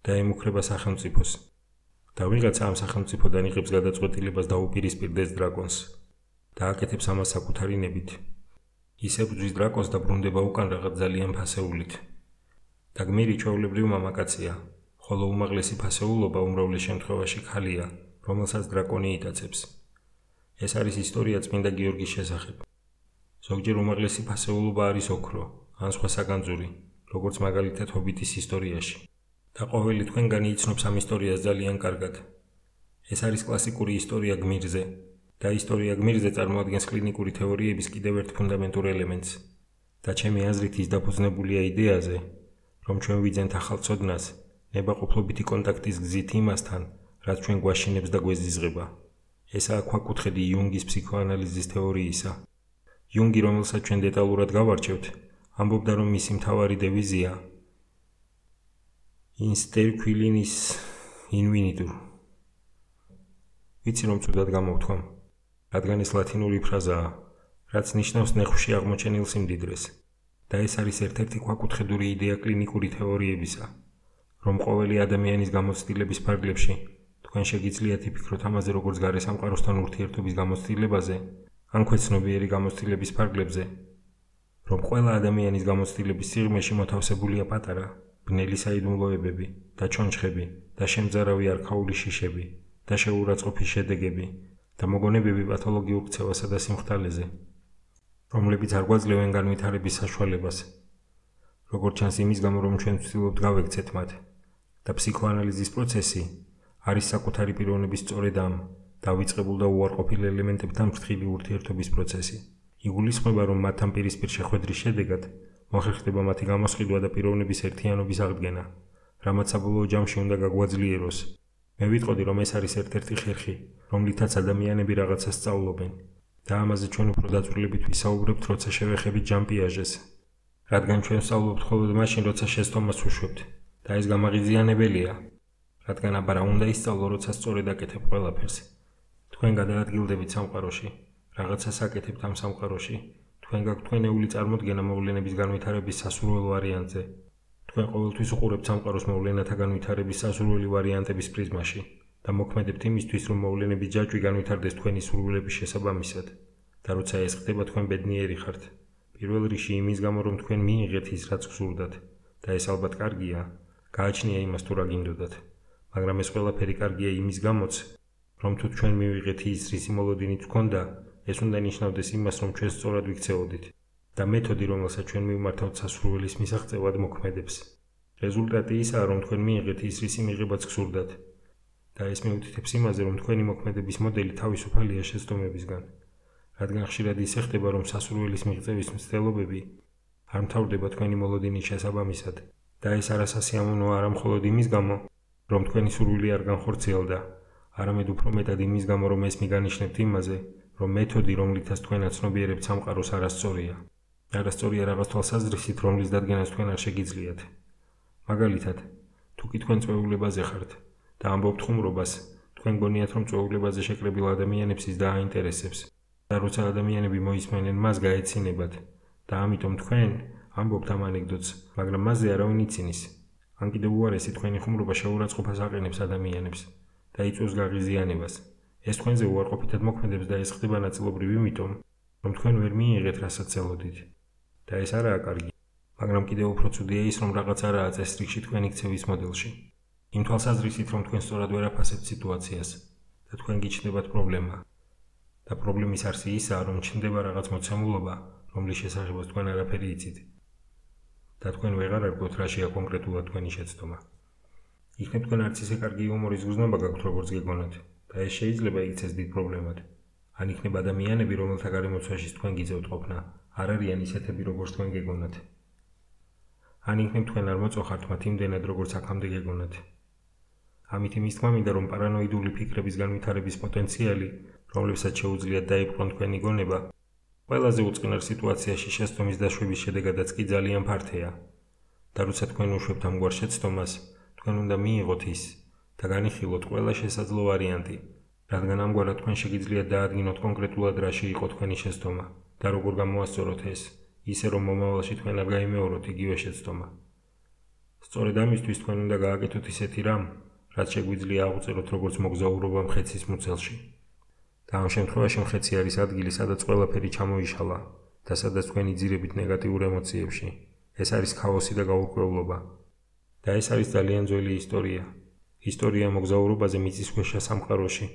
[SPEAKER 1] და ემუქრება სახელმწიფოს. და ვიღაცა ამ სახელმწიფოდან იღებს გადაწყვეტილებას და უპირისპირდეს დრაკონს და აკეთებს ამას საკუთარი ნებით. ისე ბძვის დრაკონს და ბრუნდება უკან რაღაც ძალიან ფასეულით. და გმირი ჩვეულებრივ მამაკაცია, ხოლო უმაღლესი ფასეულობა უმრავლეს შემთხვევაში ხალია, რომელსაც დრაკონი იტაცებს. ეს არის ისტორია წმინდა გიორგის შესახებ. ზოგჯერ უმაღლესი ფასეულობა არის ოქრო, ან სხვა საგანძური, როგორც მაგალითად ჰობიტის ისტორიაში. და ყოველი თქვენგანი იცნობს ამ ისტორიას ძალიან კარგად. ეს არის კლასიკური ისტორია გმირზე და ისტორია გმირზე წარმოადგენს კლინიკური თეორიების კიდევ ერთ ფუნდამენტურ ელემენტს. და ჩემი აზრით ის დაფუძნებულია იდეაზე, რომ ჩვენ ვიძენთ ახალ ცოდნას ნებაყოფლობითი კონტაქტის გზით იმასთან, რაც ჩვენ გვაშინებს და გვეზიზღება. ესაა ქვაკუთხედი იუნგის ფსიქოანალიზის თეორიისა. იუნგი, რომელსაც ჩვენ დეტალურად გავარჩევთ, ამბობდა, რომ მისი მთავარი დევიზია ინსტერკვილინის ინვინიტურ. ვიცი რომ თუდად გამოვთქვამ, რადგან ეს ლათინური ფრაზაა, რაც ნიშნავს ნეხში აღმოჩენილ სიმდიდრეს. და ეს არის ერთ-ერთი ქვაკუთხედური იდეა კლინიკური თეორიებისა, რომ ყოველი ადამიანის გამოცდილების ფარგლებში თქვენ შეგიძლიათ იფიქროთ ამაზე, როგორც გარე სამყაროსთან ურთიერთობის გამოცდილებაზე, ან ქვეცნობიერი გამოცდილების ფარგლებზე, რომ ყველა ადამიანის გამოცდილების სიღრმეში მოთავსებულია პატარა, ბნელი საიდუმლოებები და ჩონჩხები და შემძარავი არქაული შიშები და შეურაცხყოფის შედეგები და მოგონებები პათოლოგიურ ქცევასა და სიმხთალეზე, რომლებიც არ გვაძლევენ განვითარების საშუალებას. როგორც ჩანს იმის გამო, რომ ჩვენ ვცდილობთ გავექცეთ მათ და ფსიქოანალიზის პროცესი არის საკუთარი პიროვნების სწორედ ამ დავიწყებულ და უარყოფილ ელემენტებთან ფრთხილი ურთიერთობის პროცესი. იგულისხმება, რომ მათთან პირისპირ შეხვედრის შედეგად მოხერხდება მათი გამოსყიდვა და პიროვნების ერთიანობის აღდგენა, რამაც საბოლოო ჯამში უნდა გაგვაძლიეროს. მე ვიტყოდი, რომ ეს არის ერთ-ერთი ხერხი, რომლითაც ადამიანები რაღაცას სწავლობენ და ამაზე ჩვენ უფრო დაწვრილებით ვისაუბრებთ, როცა შევეხებით ჯამპიაჟეს. რადგან ჩვენ სწავლობთ მხოლოდ მაშინ, როცა შეცდომას უშვებთ და ეს გამაღიზიანებელია, რადგან აბარა უნდა ისწავლო, როცა სწორედ აკეთებ ყველაფერს. თქვენ გადაადგილდებით სამყაროში რაღაცას აკეთებთ ამ სამყაროში. თქვენ გაქვთ თქვენეული წარმოდგენა მოვლენების განვითარების სასურველ ვარიანტზე. თქვენ ყოველთვის უყურებთ სამყაროს მოვლენათა განვითარების სასურველი ვარიანტების პრიზმაში და მოქმედებთ იმისთვის, რომ მოვლენების ჯაჭვი განვითარდეს თქვენი სურვილების შესაბამისად. და როცა ეს ხდება, თქვენ ბედნიერი ხართ. პირველ რიგში იმის გამო, რომ თქვენ მიიღეთ ის, რაც გსურდათ და ეს ალბათ კარგია, გააჩნია იმას თუ რა გინდოდათ. მაგრამ ეს ყველაფერი კარგია იმის გამოც, რომ თუ თქვენ მივიღეთ ის, რის იმოლოდინით გქონდა, ეს უნდა ნიშნავდეს იმას, რომ ჩვენ სწორად ვიქცეოდით და მეთოდი, რომელსაც ჩვენ მივმართავთ სასურველის მისაღწევად მოქმედებს. რეზულტატი ისაა, რომ თქვენ მიიღეთ ის, რის იმიღებაც გსურდათ და ეს მეუთითებს იმაზე, რომ თქვენი მოქმედების მოდელი თავისუფალია შეცდომებისგან. რადგან ხშირად ისე ხდება, რომ სასურველის მიღწევის მცდელობები არ მთავრდება თქვენი მოლოდინის შესაბამისად და ეს არასასიამოვნოა არა მხოლოდ იმის გამო, რომ თქვენი სურვილი არ განხორციელდა, არამედ უფრო მეტად იმის გამო, რომ ეს მიგანიშნებთ იმაზე, რომ მეთოდი, რომლითაც თქვენ აცნობიერებთ სამყაროს არასწორია. არასწორია რაღაც თვალსაზრისით, რომლის დადგენას თქვენ არ შეგიძლიათ. მაგალითად, თუ კი თქვენ წვეულებაზე ხართ და ამბობთ ხუმრობას, თქვენ გონიათ, რომ წვეულებაზე შეკრებილ ადამიანებს ის დააინტერესებს. და როცა ადამიანები მოისმენენ მას გაეცინებათ და ამიტომ თქვენ ამბობთ ამ ანეკდოტს, მაგრამ მასზე არავინ ცინის. ან კიდევ უარესი თქვენი ხუმრობა შეურაცხყოფას აყენებს ადამიანებს და იწვევს გაღიზიანებას. ეს თქვენზე უარყოფითად მოქმედებს და ეს ხდება ნაწილობრივ იმიტომ, რომ თქვენ ვერ მიიღეთ რასაც ელოდით. და ეს არაა კარგი. მაგრამ კიდევ უფრო ცუდია ის, რომ რაღაც არაა წესრიგში თქვენ იქცევის მოდელში. იმ თვალსაზრისით, რომ თქვენ სწორად ვერ აფასებთ სიტუაციას და თქვენ გიჩნდებათ პრობლემა. და პრობლემის არსი ისაა, რომ ჩნდება რაღაც მოცემულობა, რომლის შესახებაც თქვენ არაფერი იცით. და თქვენ ვეღარ არგოთ რაშია კონკრეტულად თქვენი შეცდომა. იქნებ თქვენ არც ისე კარგი იუმორის გზნობა გაქვთ, როგორც გეგონათ, და ეს შეიძლება იქცეს დიდ პრობლემად. ან იქნებ ადამიანები, რომელთა გარემოცვაში თქვენ გიძევთ ყოფნა, არ არიან ისეთები, როგორც თქვენ გეგონათ. ან იქნებ თქვენ არ მოწოხართ მათ იმდენად, როგორც აქამდე გეგონათ. ამით იმის თქმა მინდა, რომ პარანოიდული ფიქრების განვითარების პოტენციალი, რომლებსაც შეუძლიათ დაიბრუნონ თქვენი გონება, ყველაზე უწყინარ სიტუაციაში შეცდომის დაშვების შედეგადაც კი ძალიან ფართეა. და როცა თქვენ უშვებთ ამგვარ შეცდომას, თქვენ უნდა მიიღოთ ის და განიხილოთ ყველა შესაძლო ვარიანტი, რადგან ამგვარად თქვენ შეგიძლიათ დაადგინოთ კონკრეტულად რაში იყო თქვენი შეცდომა და როგორ გამოასწოროთ ეს, ისე რომ მომავალში თქვენ არ გაიმეოროთ იგივე შეცდომა. სწორედ ამისთვის თქვენ უნდა გააკეთოთ ისეთი რამ, რაც შეგვიძლია აღწეროთ როგორც მოგზაურობა მხეცის მუცელში. და ამ შემთხვევაში მხეცი არის ადგილი, სადაც ყველაფერი ჩამოიშალა და სადაც თქვენი ძირებით ნეგატიურ ემოციებში. ეს არის ქაოსი და გაურკვევლობა. და ეს არის ძალიან ძველი ისტორია. ისტორია მოგზაურობაზე მიწისქვეშა სამყაროში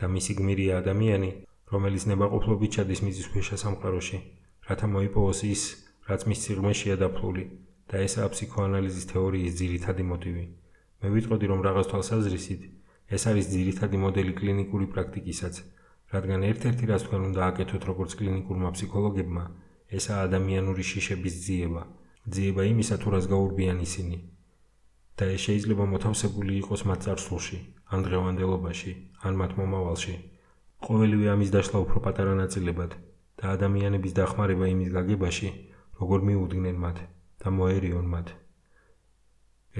[SPEAKER 1] და მისი გმირია ადამიანი, რომელიც ნებაყოფლობით ჩადის მიწისქვეშა სამყაროში, რათა მოიპოვოს ის, რაც მის სიღრმეშია დაფლული და ესაა ფსიქოანალიზის თეორიის ძირითადი მოტივი. მე ვიტყოდი, რომ რაღაც თვალსაზრისით ეს არის ძირითადი მოდელი კლინიკური პრაქტიკისაც, რადგან ერთ-ერთი რაც თქვენ უნდა აკეთოთ როგორც კლინიკურმა ფსიქოლოგებმა, ესაა ადამიანური შიშების ძიება. ძიება იმისა, თუ რას გაურბიან ისინი. და ეს შეიძლება მოთავსებული იყოს მათ წარსულში, ან დღევანდელობაში, ან მათ მომავალში. ყოველივე ამის დაშლა უფრო პატარა ნაწილებად და ადამიანების დახმარება იმის გაგებაში, როგორ მიუდგნენ მათ და მოერიონ მათ.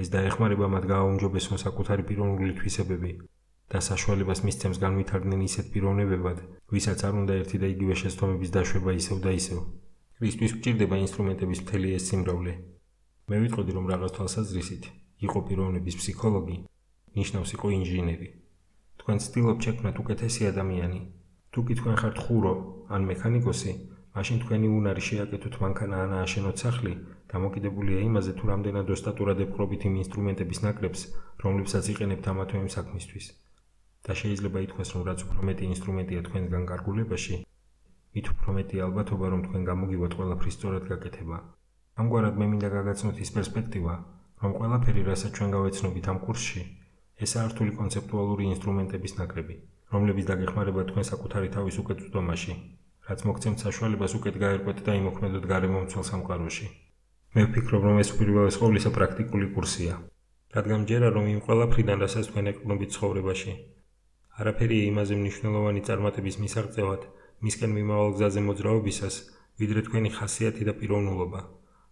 [SPEAKER 1] ეს დაეხმარება მათ გააუმჯობესონ საკუთარი პიროვნული თვისებები და საშუალებას მისცემს განვითარდნენ ისეთ პიროვნებებად, ვისაც არ უნდა ერთი და იგივე შეცდომების დაშვება ისევ და ისევ. ისთვის გვჭირდება ინსტრუმენტების მთელი ეს სიმრავლე. მე ვიტყოდი, რომ რაღაც თვალსაზრისით იყო პიროვნების ფსიქოლოგი, ნიშნავს იყო ინჟინერი. თქვენ ცდილობთ შექმნათ უკეთესი ადამიანი. თუ კი თქვენ ხართ ხურო ან მექანიკოსი, მაშინ თქვენი უნარი შეაკეთოთ მანქანა ან ააშენოთ სახლი, დამოკიდებულია იმაზე, თუ რამდენად ოსტატურად ეპყრობით იმ ინსტრუმენტების ნაკრებს, რომლებსაც იყენებთ ამა თუ იმ საქმისთვის. და შეიძლება ითქვას, რომ რაც უფრო მეტი ინსტრუმენტია თქვენგან გარგულებაში, მით უფრო მეტი ალბათობა, რომ თქვენ გამოგივათ ყველაფრის სწორად გაკეთება. ამგვარად მე მინდა გაგაცნოთ ის პერსპექტივა, რომ ყველაფერი, რასაც ჩვენ გავეცნობით ამ კურსში, ესაა რთული კონცეპტუალური ინსტრუმენტების ნაკრები, რომლებიც დაგეხმარება თქვენ საკუთარი თავის უკეთ წვდომაში, რაც მოგცემთ საშუალებას უკეთ გაერკვეთ და იმოქმედოთ გარემომცველ სამყაროში. მე ვფიქრობ, რომ ეს პირველი ყოვლისა პრაქტიკული კურსია. რადგან ჯერა რომ იმ ყველაფრიდან, რასაც თქვენ ეკვნობით ცხოვრებაში, არაფერი იმაზე მნიშვნელოვანი წარმატების მისაღწევად მისკენ მიმავალ გზაზე მოძრაობისას, ვიდრე თქვენი ხასიათი და პიროვნულობა,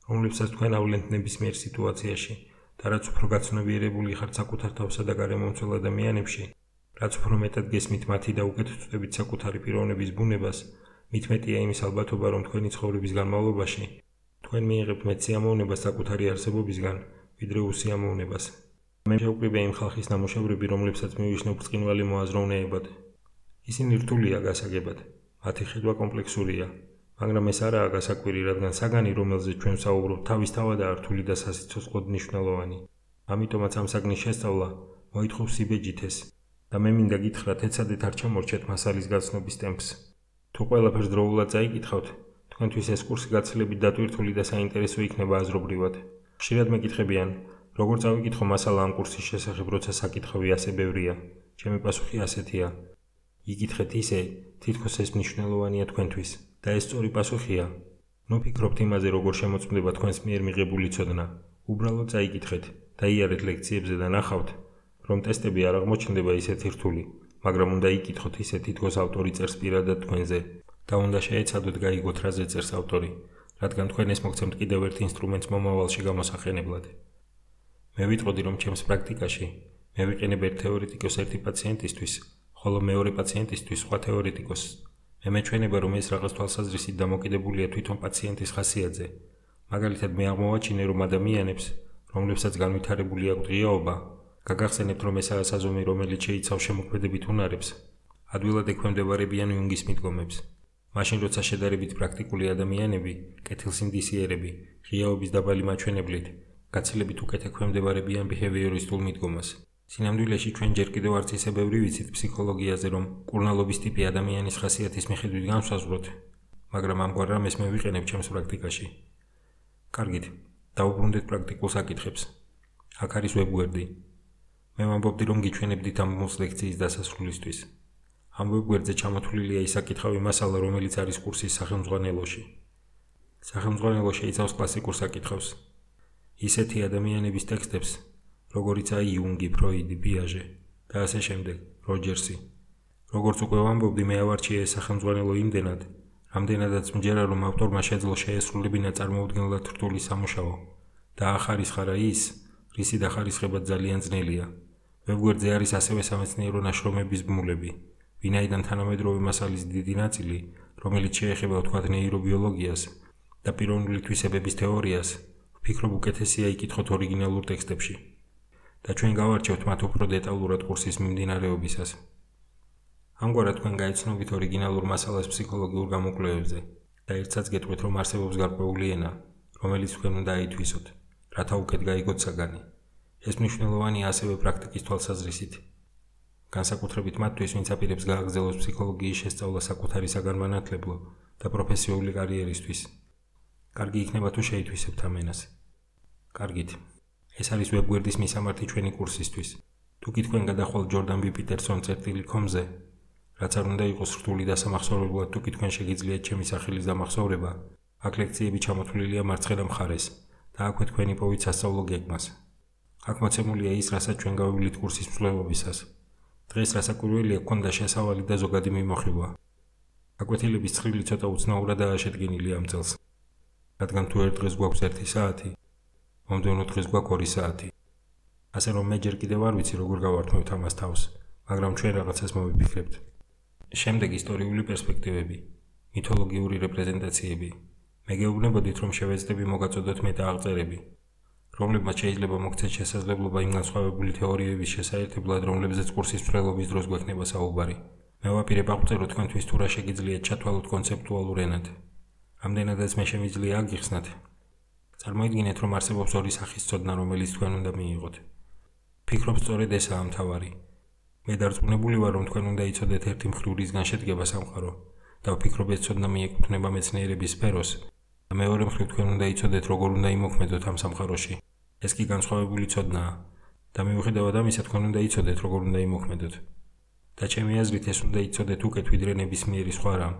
[SPEAKER 1] რომლებსაც თქვენ ავლენთ ნებისმიერ სიტუაციაში და რაც უფრო გაცნობიერებული ხართ საკუთარ თავსა და გარემომცველ ადამიანებში, რაც უფრო მეტად გესმით მათი და უკეთ ვწდებით საკუთარი პიროვნების ბუნებას, მით მეტია იმის ალბათობა, რომ თქვენი ცხოვრების განმავლობაში თქვენ მიიღებთ მეტ სიამოვნებას საკუთარი არსებობისგან, ვიდრე უსიამოვნებას. მე შევკრიბე იმ ხალხის ნამუშევრები, რომლებსაც მივიშნევ ბრწყინვალე მოაზროვნეებად. ისინი რთულია გასაგებად. მათი ხედვა კომპლექსურია, მაგრამ ეს არაა გასაკვირი, რადგან საგანი, რომელზეც ჩვენ საუბრობთ, თავისთავადაა რთული და სასიცოცხლოდ მნიშვნელოვანი. ამიტომაც ამ საგნის შესწავლა მოითხოვს სიბეჯითეს და მე მინდა გითხრათ, ეცადეთ არ ჩამორჩეთ მასალის გაცნობის ტემპს. თუ ყველაფერს დროულად წაიკითხავთ, თქვენთვის ეს კურსი გაცილებით დატვირთული და საინტერესო იქნება აზრობრივად. ხშირად მეკითხებიან, როგორ წავიკითხო მასალა ამ კურსის შესახებ, როცა საკითხავი ასე ბევრია? ჩემი პასუხი ასეთია: იკითხეთ ისე, თითქოს ეს მნიშვნელოვანია თქვენთვის და ეს სწორი პასუხია. ნუ ფიქრობთ იმაზე, როგორ შემოწმდება თქვენს მიერ მიღებული ცოდნა. უბრალოდ წაიკითხეთ და იარეთ ლექციებზე და ნახავთ, რომ ტესტები არ აღმოჩნდება ისეთი რთული, მაგრამ უნდა იკითხოთ ისე, თითქოს ავტორი წერს პირადად თქვენზე და უნდა შეეცადოთ გაიგოთ, რაზე წერს ავტორი, რადგან თქვენ ეს მოგცემთ კიდევ ერთ ინსტრუმენტს მომავალში გამოსახენებლად. მე ვიტყოდი, რომ ჩემს პრაქტიკაში მე ვიყენებ ერთ თეორეტიკოს ერთი პაციენტისთვის, ხოლო მეორე პაციენტისთვის სხვა თეორეტიკოს. მე მეჩვენება, რომ ეს რაღაც თვალსაზრისით დამოკიდებულია თვითონ პაციენტის ხასიათზე. მაგალითად, მე აღმოვაჩინე, რომ ადამიანებს, რომლებსაც განვითარებული აქვს ღიაობა, გაგახსენებთ, რომ ესაა საზომი, რომელიც შეიცავს შემოქმედებით უნარებს, ადვილად ექვემდებარებიან იუნგის მიდგომებს. მაშინ როცა შედარებით პრაქტიკული ადამიანები, კეთილსინდისიერები, ღიაობის დაბალი მაჩვენებლით, გაცილებით უკეთ ექვემდებარებიან behavioristul მიდგომას. სინამდვილეში ჩვენ ჯერ კიდევ არც ისე ბევრი ვიცით ფსიქოლოგიაზე, რომ კურნალობის ტიპი ადამიანის ხასიათის მიხედვით განსაზღვროთ, მაგრამ ამგვარ რამეს მე ვიყენებ ჩემს პრაქტიკაში. კარგით, დაუბრუნდეთ პრაქტიკულ საკითხებს. აქ არის ვებგვერდი. მე ვამბობდი, რომ გიჩვენებდით ამ მოს ლექციის დასასრულისთვის. ამ ვებგვერდზე ჩამოთვლილია ის საკითხავი მასალა, რომელიც არის კურსის სახელმძღვანელოში. სახელმძღვანელო შეიცავს კლასიკურ საკითხებს. ისეთი ადამიანების ტექსტებს, როგორიცაა იუნგი, ფროიდი, პიაჟე და ასე შემდეგ, როჯერსი. როგორც უკვე ვამბობდი, მე ავარჩიე სახელმძღვანელო იმდენად, რამდენადაც მჯერა რომ ავტორმა შეძლო შეესრულებინა წარმოუდგენლად რთული სამუშაო და ახარისხარა ის, რისი დახარისხება ძალიან ძნელია. ვებგვერდზე არის ასევე სამეცნიერო ნაშრომების ბმულები, ვინაიდან თანამედროვე მასალის დიდი ნაწილი, რომელიც შეეხება თქვათ ნეირობიოლოგიას და პიროვნული თვისებების თეორიას, ვფიქრობ უკეთესია იკითხოთ ორიგინალურ ტექსტებში. და ჩვენ გავარჩევთ მათ უფრო დეტალურად კურსის მიმდინარეობისას. ამგვარად თქვენ გაიცნობით ორიგინალურ მასალას ფსიქოლოგიურ გამოკვლევებზე და ერთსაც გეტყვით, რომ არსებობს გარკვეული ენა, რომელიც თქვენ უნდა აითვისოთ, რათა უკეთ გაიგოთ საგანი. ეს მნიშვნელოვანია ასევე პრაქტიკის თვალსაზრისით. განსაკუთრებით მათთვის, ვინც აპირებს გააგრძელოს ფსიქოლოგიის შესწავლა საკუთარი საგანმანათლებლო და პროფესიული კარიერისთვის. კარგი იქნება თუ შეითვისებთ ამ ენას. კარგით. ეს არის ვებგვერდის მისამართი ჩვენი კურსისთვის. თუ კი თქვენ გადახვალ ჯორდან ბი პიტერსონ.com-ზე, რაც არ უნდა იყოს რთული და სამახსოვრებლად, თუ კი თქვენ შეგიძლიათ ჩემი სახელის დამახსოვრება, აქ ლექციები ჩამოთვლილია მარცხენა მხარეს და აქვე თქვენი პოვით სასწავლო გეგმას. აქ მოცემულია ის, რასაც ჩვენ გავივლით კურსის მსვლელობისას. დღეს რასაკვირველია გქონდა შესავალი და ზოგადი მიმოხილვა. აკვეთილების ცხრილი ცოტა უცნაურადაა შედგენილი ამ წელს. რადგან თუ ერთ დღეს გვაქვს 1 საათი, მომდევნო დღეს გვაქვს 2 საათი. ასე რომ მე ჯერ კიდევ არ ვიცი როგორ გავართმევთ ამას თავს, მაგრამ ჩვენ რაღაცას მოვიფიქრებთ. შემდეგ ისტორიული პერსპექტივები, მითოლოგიური რეპრეზენტაციები. მე გეუბნებოდით რომ შევეცდები მოგაწოდოთ მეტა აღწერები, რომლებმაც შეიძლება მოგცეთ შესაძლებლობა იმ განსხვავებული თეორიების შესაერთებლად, რომლებზეც კურსის მსვლელობის დროს გვექნება საუბარი. მე ვაპირებ აღწერო თქვენთვის თუ რა შეგიძლიათ ჩათვალოთ კონცეპტუალურ ენად. ამდენადაც მე შემიძლია აგიხსნათ. წარმოიდგინეთ, რომ არსებობს ორი სახის ცოდნა, რომელიც თქვენ უნდა მიიღოთ. ფიქრობ სწორედ ესაა მთავარი. მე დარწმუნებული ვარ, რომ თქვენ უნდა იცოდეთ ერთი მხრივისგან შედგება სამყარო და ვფიქრობ, ეს ცოდნა მიეკუთვნება მეცნიერების სფეროს. და მეორე მხრივ თქვენ უნდა იცოდეთ, როგორ უნდა იმოქმედოთ ამ სამყაროში. ეს კი განსხვავებული ცოდნაა და მიუხედავად ამისა თქვენ უნდა იცოდეთ როგორ უნდა იმოქმედოთ და ჩემი აზრით ეს უნდა იცოდეთ უკეთ ვიდრე ნებისმიერი სხვა რამ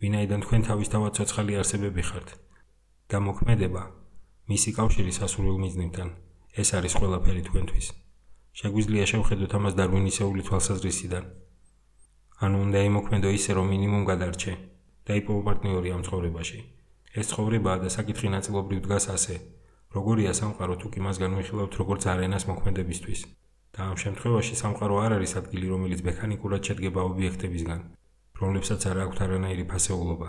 [SPEAKER 1] ვინაიდან თქვენ თავისთავად ცოცხალი არსებები ხართ. და მოქმედება მისი კავშირი სასურველ მიზნებთან. ეს არის ყველაფერი თქვენთვის. შეგვიძლია შევხედოთ ამას დარვინისეული თვალსაზრისიდან. ანუ უნდა იმოქმედო ისე რომ მინიმუმ გადარჩე და იპოვო პარტნიორი ამ ცხოვრებაში. ეს ცხოვრებაა და საკითხი ნაწილობრივ დგას ასე როგორია სამყარო თუ კი მას განვიხილავთ როგორც არენას მოქმედებისთვის. და ამ შემთხვევაში სამყარო არ არის ადგილი რომელიც მექანიკურად შედგება ობიექტებისგან რომლებსაც არ აქვთ არანაირი ფასეულობა.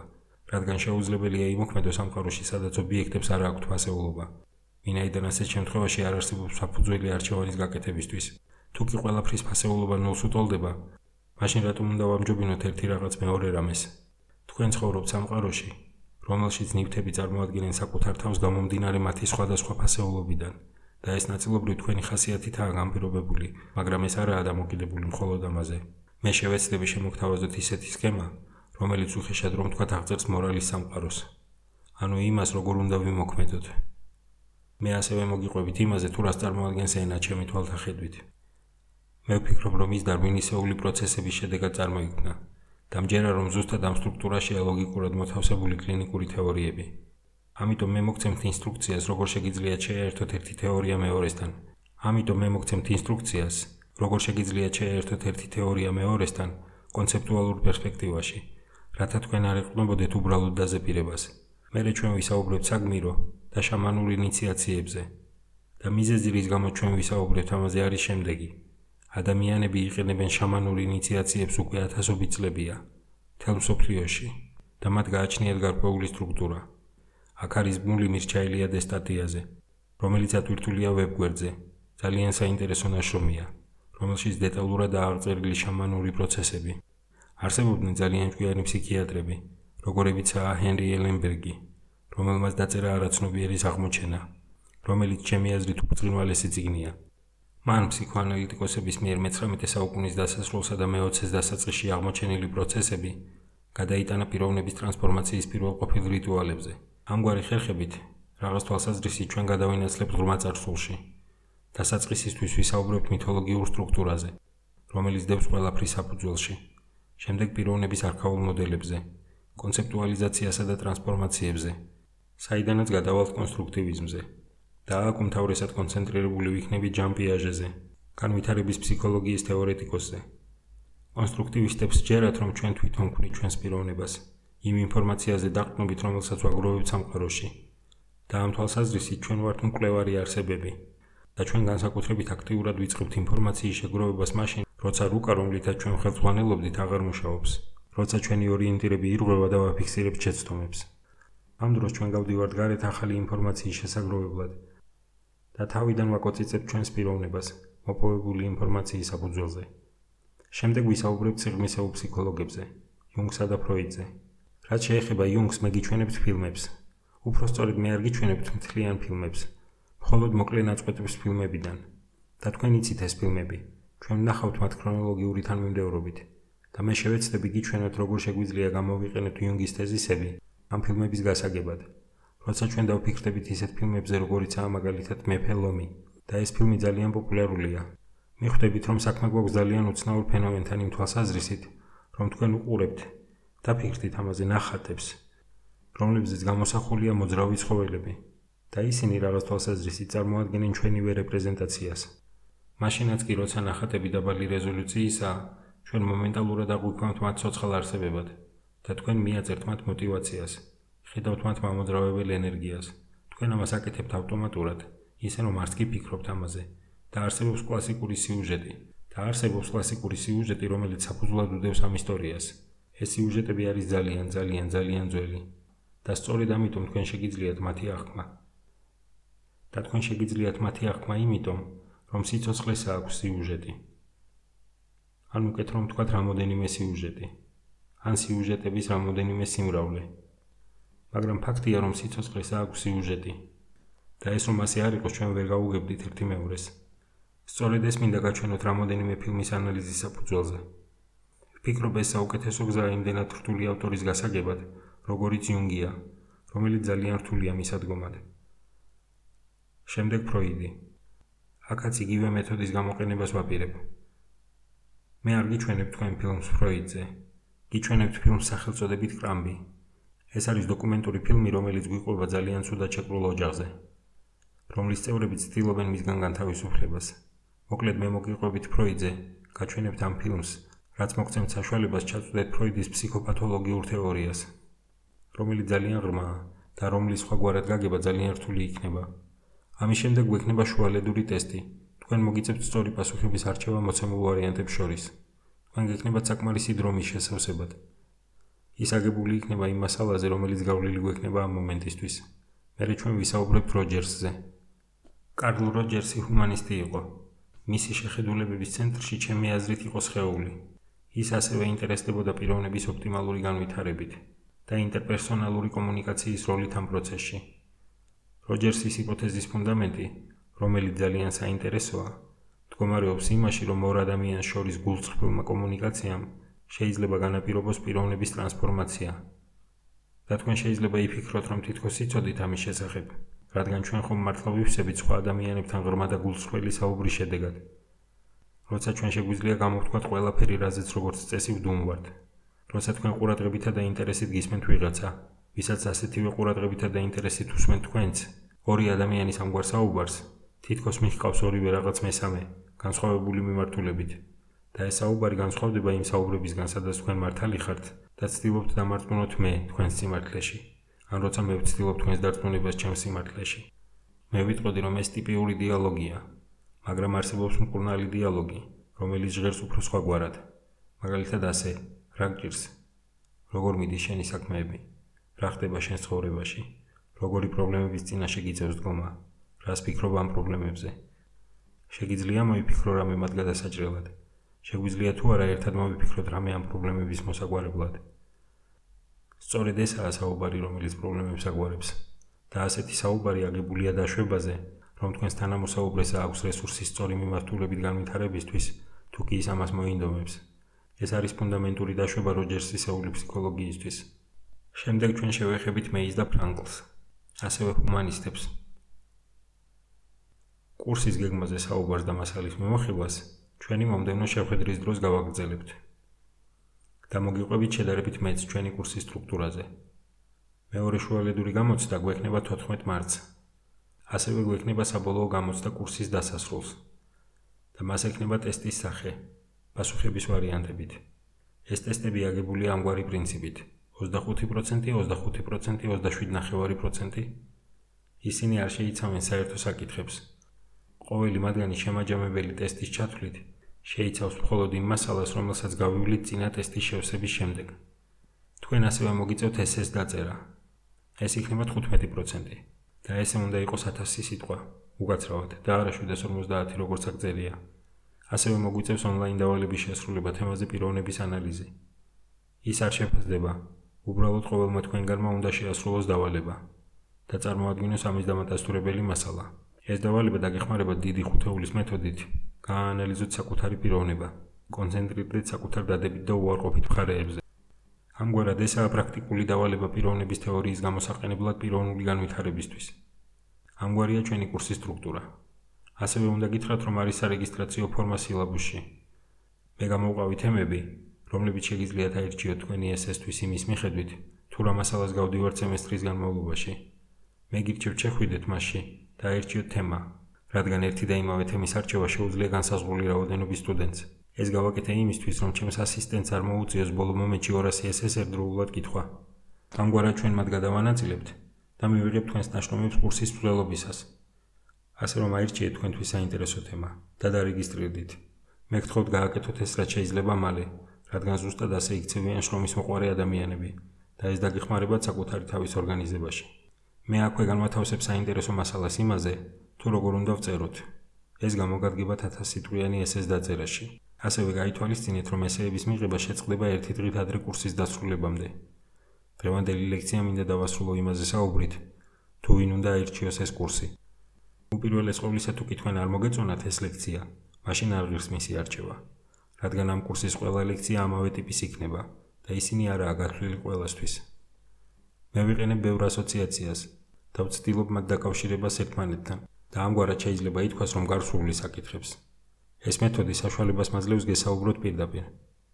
[SPEAKER 1] რადგან შეუძლებელია იმოქმედოს სამყაროში სადაც ობიექტებს არ აქვთ ფასეულობა. ვინაიდან ასეთ შემთხვევაში არ არსებობს საფუძველი არჩევანის გაკეთებისთვის. თუ კი ყველაფრის ფასეულობა ნულს უტოლდება მაშინ რატომ უნდა ვამჯობინოთ ერთი რაღაც მეორე რამეს? თქვენ ცხოვრობთ სამყაროში რომელშიც ნივთები წარმოადგენენ საკუთარ თავს გამომდინარე მათი სხვადასხვა ფასეულობიდან და ეს ნაწილობრივ თქვენი ხასიათითაა განპირობებული, მაგრამ ეს არაა დამოკიდებული მხოლოდ ამაზე. მე შევეცდები შემოგთავაზოთ ისეთი სქემა, რომელიც უხეშად რომ თქვა აღწერს მორალის სამყაროს. ანუ იმას, როგორ უნდა ვიმოქმედოთ. მე ასევე მოგიყვებით იმაზე, თუ რას წარმოადგენს ენა ჩემი თვალთახედვით. მე ვფიქრობ, რომ ის დარვინისეული პროცესების შედეგად წარმოიქმნა. დამჯერა რომ ზუსტად ამ სტრუქტურაშია ლოგიკურად მოთავსებული კლინიკური თეორიები. ამიტომ მე მოგცემთ ინსტრუქციას, როგორ შეგიძლიათ შეერთოთ ერთი თეორია მეორესთან. ამიტომ მე მოგცემთ ინსტრუქციას, როგორ შეგიძლიათ შეერთოთ ერთი თეორია მეორესთან კონცეპტუალურ პერსპექტივაში, რათა თქვენ არ ეყნობოდეთ უბრალოდ დაზეპირებას. მერე ჩვენ ვისაუბრებთ საგმირო და შამანურ ინიციაციებზე. და მიზეზი რის გამო ჩვენ ვისაუბრებთ ამაზე არის შემდეგი: ადამიანები იყენებენ შამანურ ინიციაციებს უკვე ათასობით წლებია თელ მსოფლიოში და მათ გააჩნიათ გარკვეული სტრუქტურა. აქ არის ბმული მირჩაილია დესტატიაზე, რომელიც ატვირთულია ვებგვერდზე. ძალიან საინტერესო ნაშრომია, რომელშიც დეტალურად აღწერილი შამანური პროცესები. არსებობდნენ ძალიან ჭკვიანი ფსიქიატრები, როგორებიცაა ჰენრი ელენბერგი, რომელმაც დაწერა არაცნობიერის აღმოჩენა, რომელიც ჩემი აზრით უბრალესი წიგნია. მან ფსიქოანალიტიკოსების მიერ მე-19 საუკუნის დასასრულსა და მე-20-ის დასაწყისში აღმოჩენილი პროცესები გადაიტანა პიროვნების ტრანსფორმაციის პირველყოფილ რიტუალებზე. ამგვარი ხერხებით რაღაც თვალსაზრისით ჩვენ გადავინაცლებთ ღრმა წარსულში. დასაწყისისთვის ვისაუბრებთ მითოლოგიურ სტრუქტურაზე, რომელიც დევს ყველაფრის საფუძველში. შემდეგ პიროვნების არქაულ მოდელებზე, კონცეპტუალიზაციასა და ტრანსფორმაციებზე, საიდანაც გადავალთ კონსტრუქტივიზმზე. და აქ უმთავრესად კონცენტრირებული ვიქნებით ჯან პიაჟეზე, განვითარების ფსიქოლოგიის თეორეტიკოსზე. კონსტრუქტივისტებს ჯერათ, რომ ჩვენ თვითონ ვქნით ჩვენს პიროვნებას, იმ ინფორმაციაზე დაყრდნობით, რომელსაც ვაგროვებთ სამყაროში. და ამ თვალსაზრისით ჩვენ ვართ მკვლევარი არსებები და ჩვენ განსაკუთრებით აქტიურად ვიწყებთ ინფორმაციის შეგროვებას მაშინ, როცა რუკა, რომლითაც ჩვენ ხელს ვანელობდით, აღარ მუშაობს, როცა ჩვენი ორიენტირები ირღვევა და ვაფიქსირებთ შეცდომებს. ამ დროს ჩვენ გავდივართ გარეთ ახალი ინფორმაციის შესაგროვებლად და თავიდან ვაკოწიცებთ ჩვენს პიროვნებას მოპოვებული ინფორმაციის საფუძველზე. შემდეგ ვისაუბრებთ სიღრმისეულ ფსიქოლოგებზე, იუნგსა და ფროიდზე. რაც შეეხება იუნგს, მე გიჩვენებთ ფილმებს. უფრო სწორედ მე არ გიჩვენებთ მთლიან ფილმებს, მხოლოდ მოკლე ნაწყვეტების ფილმებიდან. და თქვენ იცით ეს ფილმები. ჩვენ ნახავთ მათ ქრონოლოგიური თანმიმდევრობით. და მე შევეცდები გიჩვენოთ, როგორ შეგვიძლია გამოვიყენოთ იუნგის თეზისები ამ ფილმების გასაგებად. როცა ჩვენ დავფიქრდებით ისეთ ფილმებზე, როგორიცაა მაგალითად მეფე ლომი, და ეს ფილმი ძალიან პოპულარულია. მიხვდებით, რომ საქმე გვაქვს ძალიან უცნაურ ფენომენთან იმ თვალსაზრისით, რომ თქვენ უყურებთ და ფიქრდით ამაზე ნახატებს, რომლებზეც გამოსახულია მოძრავი ცხოველები და ისინი რაღაც თვალსაზრისით წარმოადგენენ ჩვენივე რეპრეზენტაციას. მაშინაც კი როცა ნახატები დაბალი რეზოლუციისა, ჩვენ მომენტალურად აღვიქვამთ მათ ცოცხალ არსებებად და თქვენ მიაწერთ მათ мотиваციას, ხედავთ მათ მამოძრავებელ ენერგიას. თქვენ ამას აკეთებთ ავტომატურად, ისე რომ არც კი ფიქრობთ ამაზე. და არსებობს კლასიკური სიუჟეტი. და არსებობს კლასიკური სიუჟეტი, რომელიც საფუძვლად უდევს ამ ისტორიას. ეს სიუჟეტები არის ძალიან, ძალიან, ძალიან ძველი. და სწორედ ამიტომ თქვენ შეგიძლიათ მათი აღქმა. და თქვენ შეგიძლიათ მათი აღქმა იმიტომ, რომ სიცოცხლეს აქვს სიუჟეტი. ან უკეთ რომ თქვათ რამოდენიმე სიუჟეტი. ან სიუჟეტების რამოდენიმე სიმრავლე. მაგრამ ფაქტია, რომ სიცოცხლეს აქვს სიუჟეტი. და ეს რომ ასე არ იყოს, ჩვენ ვერ გაუგებდით ერთი მეორეს. სწორედ ეს მინდა გაჩვენოთ რამოდენიმე ფილმის ანალიზის საფუძველზე. ვფიქრობ, ეს საუკეთესო გზაა იმდენად რთული ავტორის გასაგებად, როგორიც იუნგია, რომელიც ძალიან რთულია მისადგომად. შემდეგ ფროიდი. აქაც იგივე მეთოდის გამოყენებას ვაპირებ. მე არ გიჩვენებ თქვენ ფილმს ფროიდზე. გიჩვენებთ ფილმს სახელწოდებით კრამბი. ეს არის დოკუმენტური ფილმი, რომელიც გვიყვება ძალიან ცუდად შეკრულ ოჯახზე, რომლის წევრები ცდილობენ მისგან განთავისუფლებას. მოკლედ მე მოგიყვებით ფროიდზე, გაჩვენებთ ამ ფილმს, რაც მოგცემთ საშუალებას ჩაწვდეთ ფროიდის ფსიქოპათოლოგიურ თეორიას, რომელიც ძალიან ღრმაა და რომლის სხვაგვარად გაგება ძალიან რთული იქნება. ამის შემდეგ გვექნება შუალედური ტესტი. თქვენ მოგიწევთ სწორი პასუხების არჩევა მოცემულ ვარიანტებს შორის. თქვენ გექნებათ საკმარისი დრო მის შესავსებად. ის აგებული იქნება იმ მასალაზე, რომელიც გავლილი გვექნება ამ მომენტისთვის. მერე ჩვენ ვისაუბრებთ როჯერსზე. კარლ როჯერსი ჰუმანისტი იყო. მისი შეხედულებების ცენტრში ჩემი აზრით იყო სხეული. ის ასევე ინტერესდებოდა პიროვნების ოპტიმალური განვითარებით და ინტერპერსონალური კომუნიკაციის როლით ამ პროცესში. როჯერსის ჰიპოთეზის ფუნდამენტი, რომელიც ძალიან საინტერესოა, მდგომარეობს იმაში, რომ ორ ადამიანს შორის გულწრფელმა კომუნიკაციამ შეიძლება განაპირობოს პიროვნების ტრანსფორმაცია. და თქვენ შეიძლება იფიქროთ, რომ თითქოს იცოდით ამის შესახებ, რადგან ჩვენ ხომ მართლა ვიფსებით სხვა ადამიანებთან ღრმა და გულწრფელი საუბრის შედეგად. როცა ჩვენ შეგვიძლია გამოვთქვათ ყველაფერი, რაზეც როგორც წესი ვდუმვართ. როცა თქვენ ყურადღებითა და ინტერესით გისმენთ ვიღაცა, ვისაც ასეთივე ყურადღებითა და ინტერესით უსმენთ თქვენც, ორი ადამიანის ამგვარ საუბარს, თითქოს მიჰყავს ორივე რაღაც მესამე, განსხვავებული მიმართულებით. და ეს საუბარი განსხვავდება იმ საუბრებისგან, სადაც თქვენ მართალი ხართ და ცდილობთ დამარწმუნოთ მე თქვენს სიმართლეში. ან როცა მე ვცდილობ თქვენს დარწმუნებას ჩემს სიმართლეში. მე ვიტყოდი, რომ ეს ტიპიური დიალოგია, მაგრამ არსებობს მკურნალი დიალოგი, რომელიც ჟღერს უფრო სხვაგვარად. მაგალითად ასე, რა გჭირს? როგორ მიდის შენი საქმეები? რა ხდება შენ ცხოვრებაში? როგორი პრობლემების წინაშე გიწევს დგომა? რას ფიქრობ ამ პრობლემებზე? შეგიძლია მოიფიქრო რამე მათ გადასაჭრელად? შეგვიძლია თუ არა ერთად მოვიფიქროთ რამე ამ პრობლემების მოსაგვარებლად. სწორედ ესაა საუბარი, რომელიც პრობლემებს აგვარებს. და ასეთი საუბარი აგებულია დაშვებაზე, რომ თქვენს თანამოსაუბრეს აქვს რესურსის სწორი მიმართულებით განვითარებისთვის, თუ კი ის ამას მოინდომებს. ეს არის ფუნდამენტური დაშვება როჯერსის ეული ფსიქოლოგიისთვის. შემდეგ ჩვენ შევეხებით მეის და ფრანკლს, ასევე ჰუმანისტებს. კურსის გეგმაზე საუბარს და მასალის მიმოხილვას ჩვენი მომდევნო შეხვედრის დროს გავაგრძელებთ. და მოგიყვებით შედარებით მეც ჩვენი კურსის სტრუქტურაზე. მეორე შუალედური გამოცდა გვექნება 14 მარტს. ასევე გვექნება საბოლოო გამოცდა კურსის დასასრულს. და მას ექნება ტესტის სახე, პასუხების ვარიანტებით. ეს ტესტები აგებულია ამგვარი პრინციპით: 25%, 25%, 27.5%. ისინი არ შეიცავენ საერთო საკითხებს. ყოველი მათგანი შემაჯამებელი ტესტის ჩათვლით შეიცავს მხოლოდ იმ მასალას, რომელსაც გავივლით წინა ტესტის შევსების შემდეგ. თქვენ ასევე მოგიწევთ SS დაწერა. ეს იქნება 15% და ესე უნდა იყოს 1000 სიტყვა, უკაცრავად და არა 750 როგორც აღწერია. ასევე მოგვიწევს ონლაინ დავალების შესრულება თემაზე პიროვნების ანალიზი. ის არ შეფასდება. უბრალოდ ყოველმა თქვენგანმა უნდა შეასრულოს დავალება და წარმოადგინოს ამის დამატასტურებელი მასალა. ეს დავალება დაგეხმარება დიდი ხუთეულის მეთოდით. გააანალიზოთ საკუთარი პიროვნება, კონცენტრირდეთ საკუთარ დადებით და უარყოფით მხარეებზე. ამგვარად ესაა პრაქტიკული დავალება პიროვნების თეორიის გამოსაყენებლად პიროვნული განვითარებისთვის. ამგვარია ჩვენი კურსის სტრუქტურა. ასევე უნდა გითხრათ, რომ არის სარეგისტრაციო ფორმა სილაბუსში. მე გამოვყავი თემები, რომლებიც შეგიძლიათ აირჩიოთ თქვენი SS-თვის იმის მიხედვით, თუ რა მასალას გავდივართ სემესტრის განმავლობაში. მე გირჩევთ შეხვიდეთ მასში და აირჩიოთ თემა, რადგან ერთი და იმავე თემის არჩევა შეუძლია განსაზღვრული რაოდენობის სტუდენტს. ეს გავაკეთე იმისთვის, რომ ჩემს ასისტენტს არ მოუწიოს ბოლო მომენტში 200 SS ერთდროულად კითხვა. ამგვარად ჩვენ მათ გადავანაწილებთ და მივიღებთ თქვენს ნაშრომებს კურსის მსვლელობისას. ასე რომ აირჩიეთ თქვენთვის საინტერესო თემა და დარეგისტრირდით. მე გთხოვთ გააკეთოთ ეს რაც შეიძლება მალე, რადგან ზუსტად ასე იქცევიან შრომის მოყვარე ადამიანები და ეს დაგეხმარებათ საკუთარი თავის ორგანიზებაში. მე აქვე განვათავსებ საინტერესო მასალას იმაზე, თუ როგორ უნდა ვწეროთ. ეს გამოგადგება 1000 სიტყვიანი ესეს დაწერაში. ასევე გაითვალისწინეთ, რომ ესეების მიღება შეწყდება ერთი დღით ადრე კურსის დასრულებამდე. დღევანდელი ლექცია მინდა დავასრულო იმაზე საუბრით, თუ ვინ უნდა აირჩიოს ეს კურსი. უპირველეს ყოვლისა თუ კი თქვენ არ მოგეწონათ ეს ლექცია, მაშინ არ ღირს მისი არჩევა, რადგან ამ კურსის ყველა ლექცია ამავე ტიპის იქნება და ისინი არაა გათვლილი ყველასთვის. მე ვიყენებ ბევრ ასოციაციას და ვცდილობ მათ დაკავშირებას ერთმანეთთან და ამგვარად შეიძლება ითქვას, რომ გარსული საკითხებს. ეს მეთოდი საშუალებას მაძლევს გესაუბროთ პირდაპირ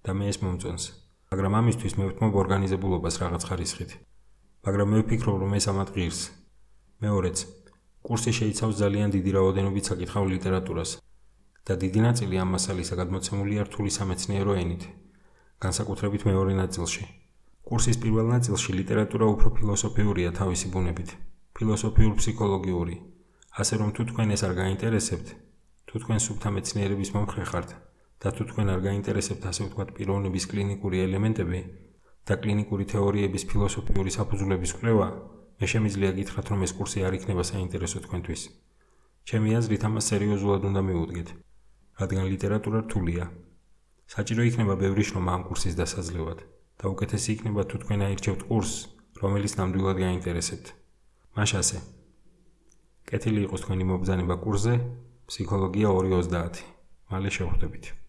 [SPEAKER 1] და მე ეს მომწონს, მაგრამ ამისთვის მე ვთმობ ორგანიზებულობას რაღაც ხარისხით. მაგრამ მე ვფიქრობ, რომ ეს ამათ ღირს. მეორეც, კურსი შეიცავს ძალიან დიდი რაოდენობით საკითხავ ლიტერატურას და დიდი ნაწილი ამ მასალისა გადმოცემულია რთული სამეცნიერო ენით, განსაკუთრებით მეორე ნაწილში. კურსის პირველ ნაწილში ლიტერატურა უფრო ფილოსოფიურია თავისი ბუნებით, ფილოსოფიურ ფსიქოლოგიური. ასე რომ თუ თქვენ ეს არ გაინტერესებთ, თუ თქვენ სუფთა მეცნიერების მომხრე ხართ და თუ თქვენ არ გაინტერესებთ ასე ვთქვათ პიროვნების კლინიკური ელემენტები და კლინიკური თეორიების ფილოსოფიური საფუძვლების კვლევა, მე შემიძლია გითხრათ, რომ ეს კურსი არ იქნება საინტერესო თქვენთვის. ჩემი აზრით, ამას სერიოზულად უნდა მიუდგეთ, რადგან ლიტერატურა რთულია. საჭირო იქნება ბევრი შრომა ამ კურსის დასაძლევად და უკეთესი იქნება თუ თქვენ აირჩევთ კურსს, რომელიც ნამდვილად გაინტერესებთ. მაშასე. კეთილი იყოს თქვენი მობრძანება კურსზე, ფსიქოლოგია 2:30. მალე შევხვდებით.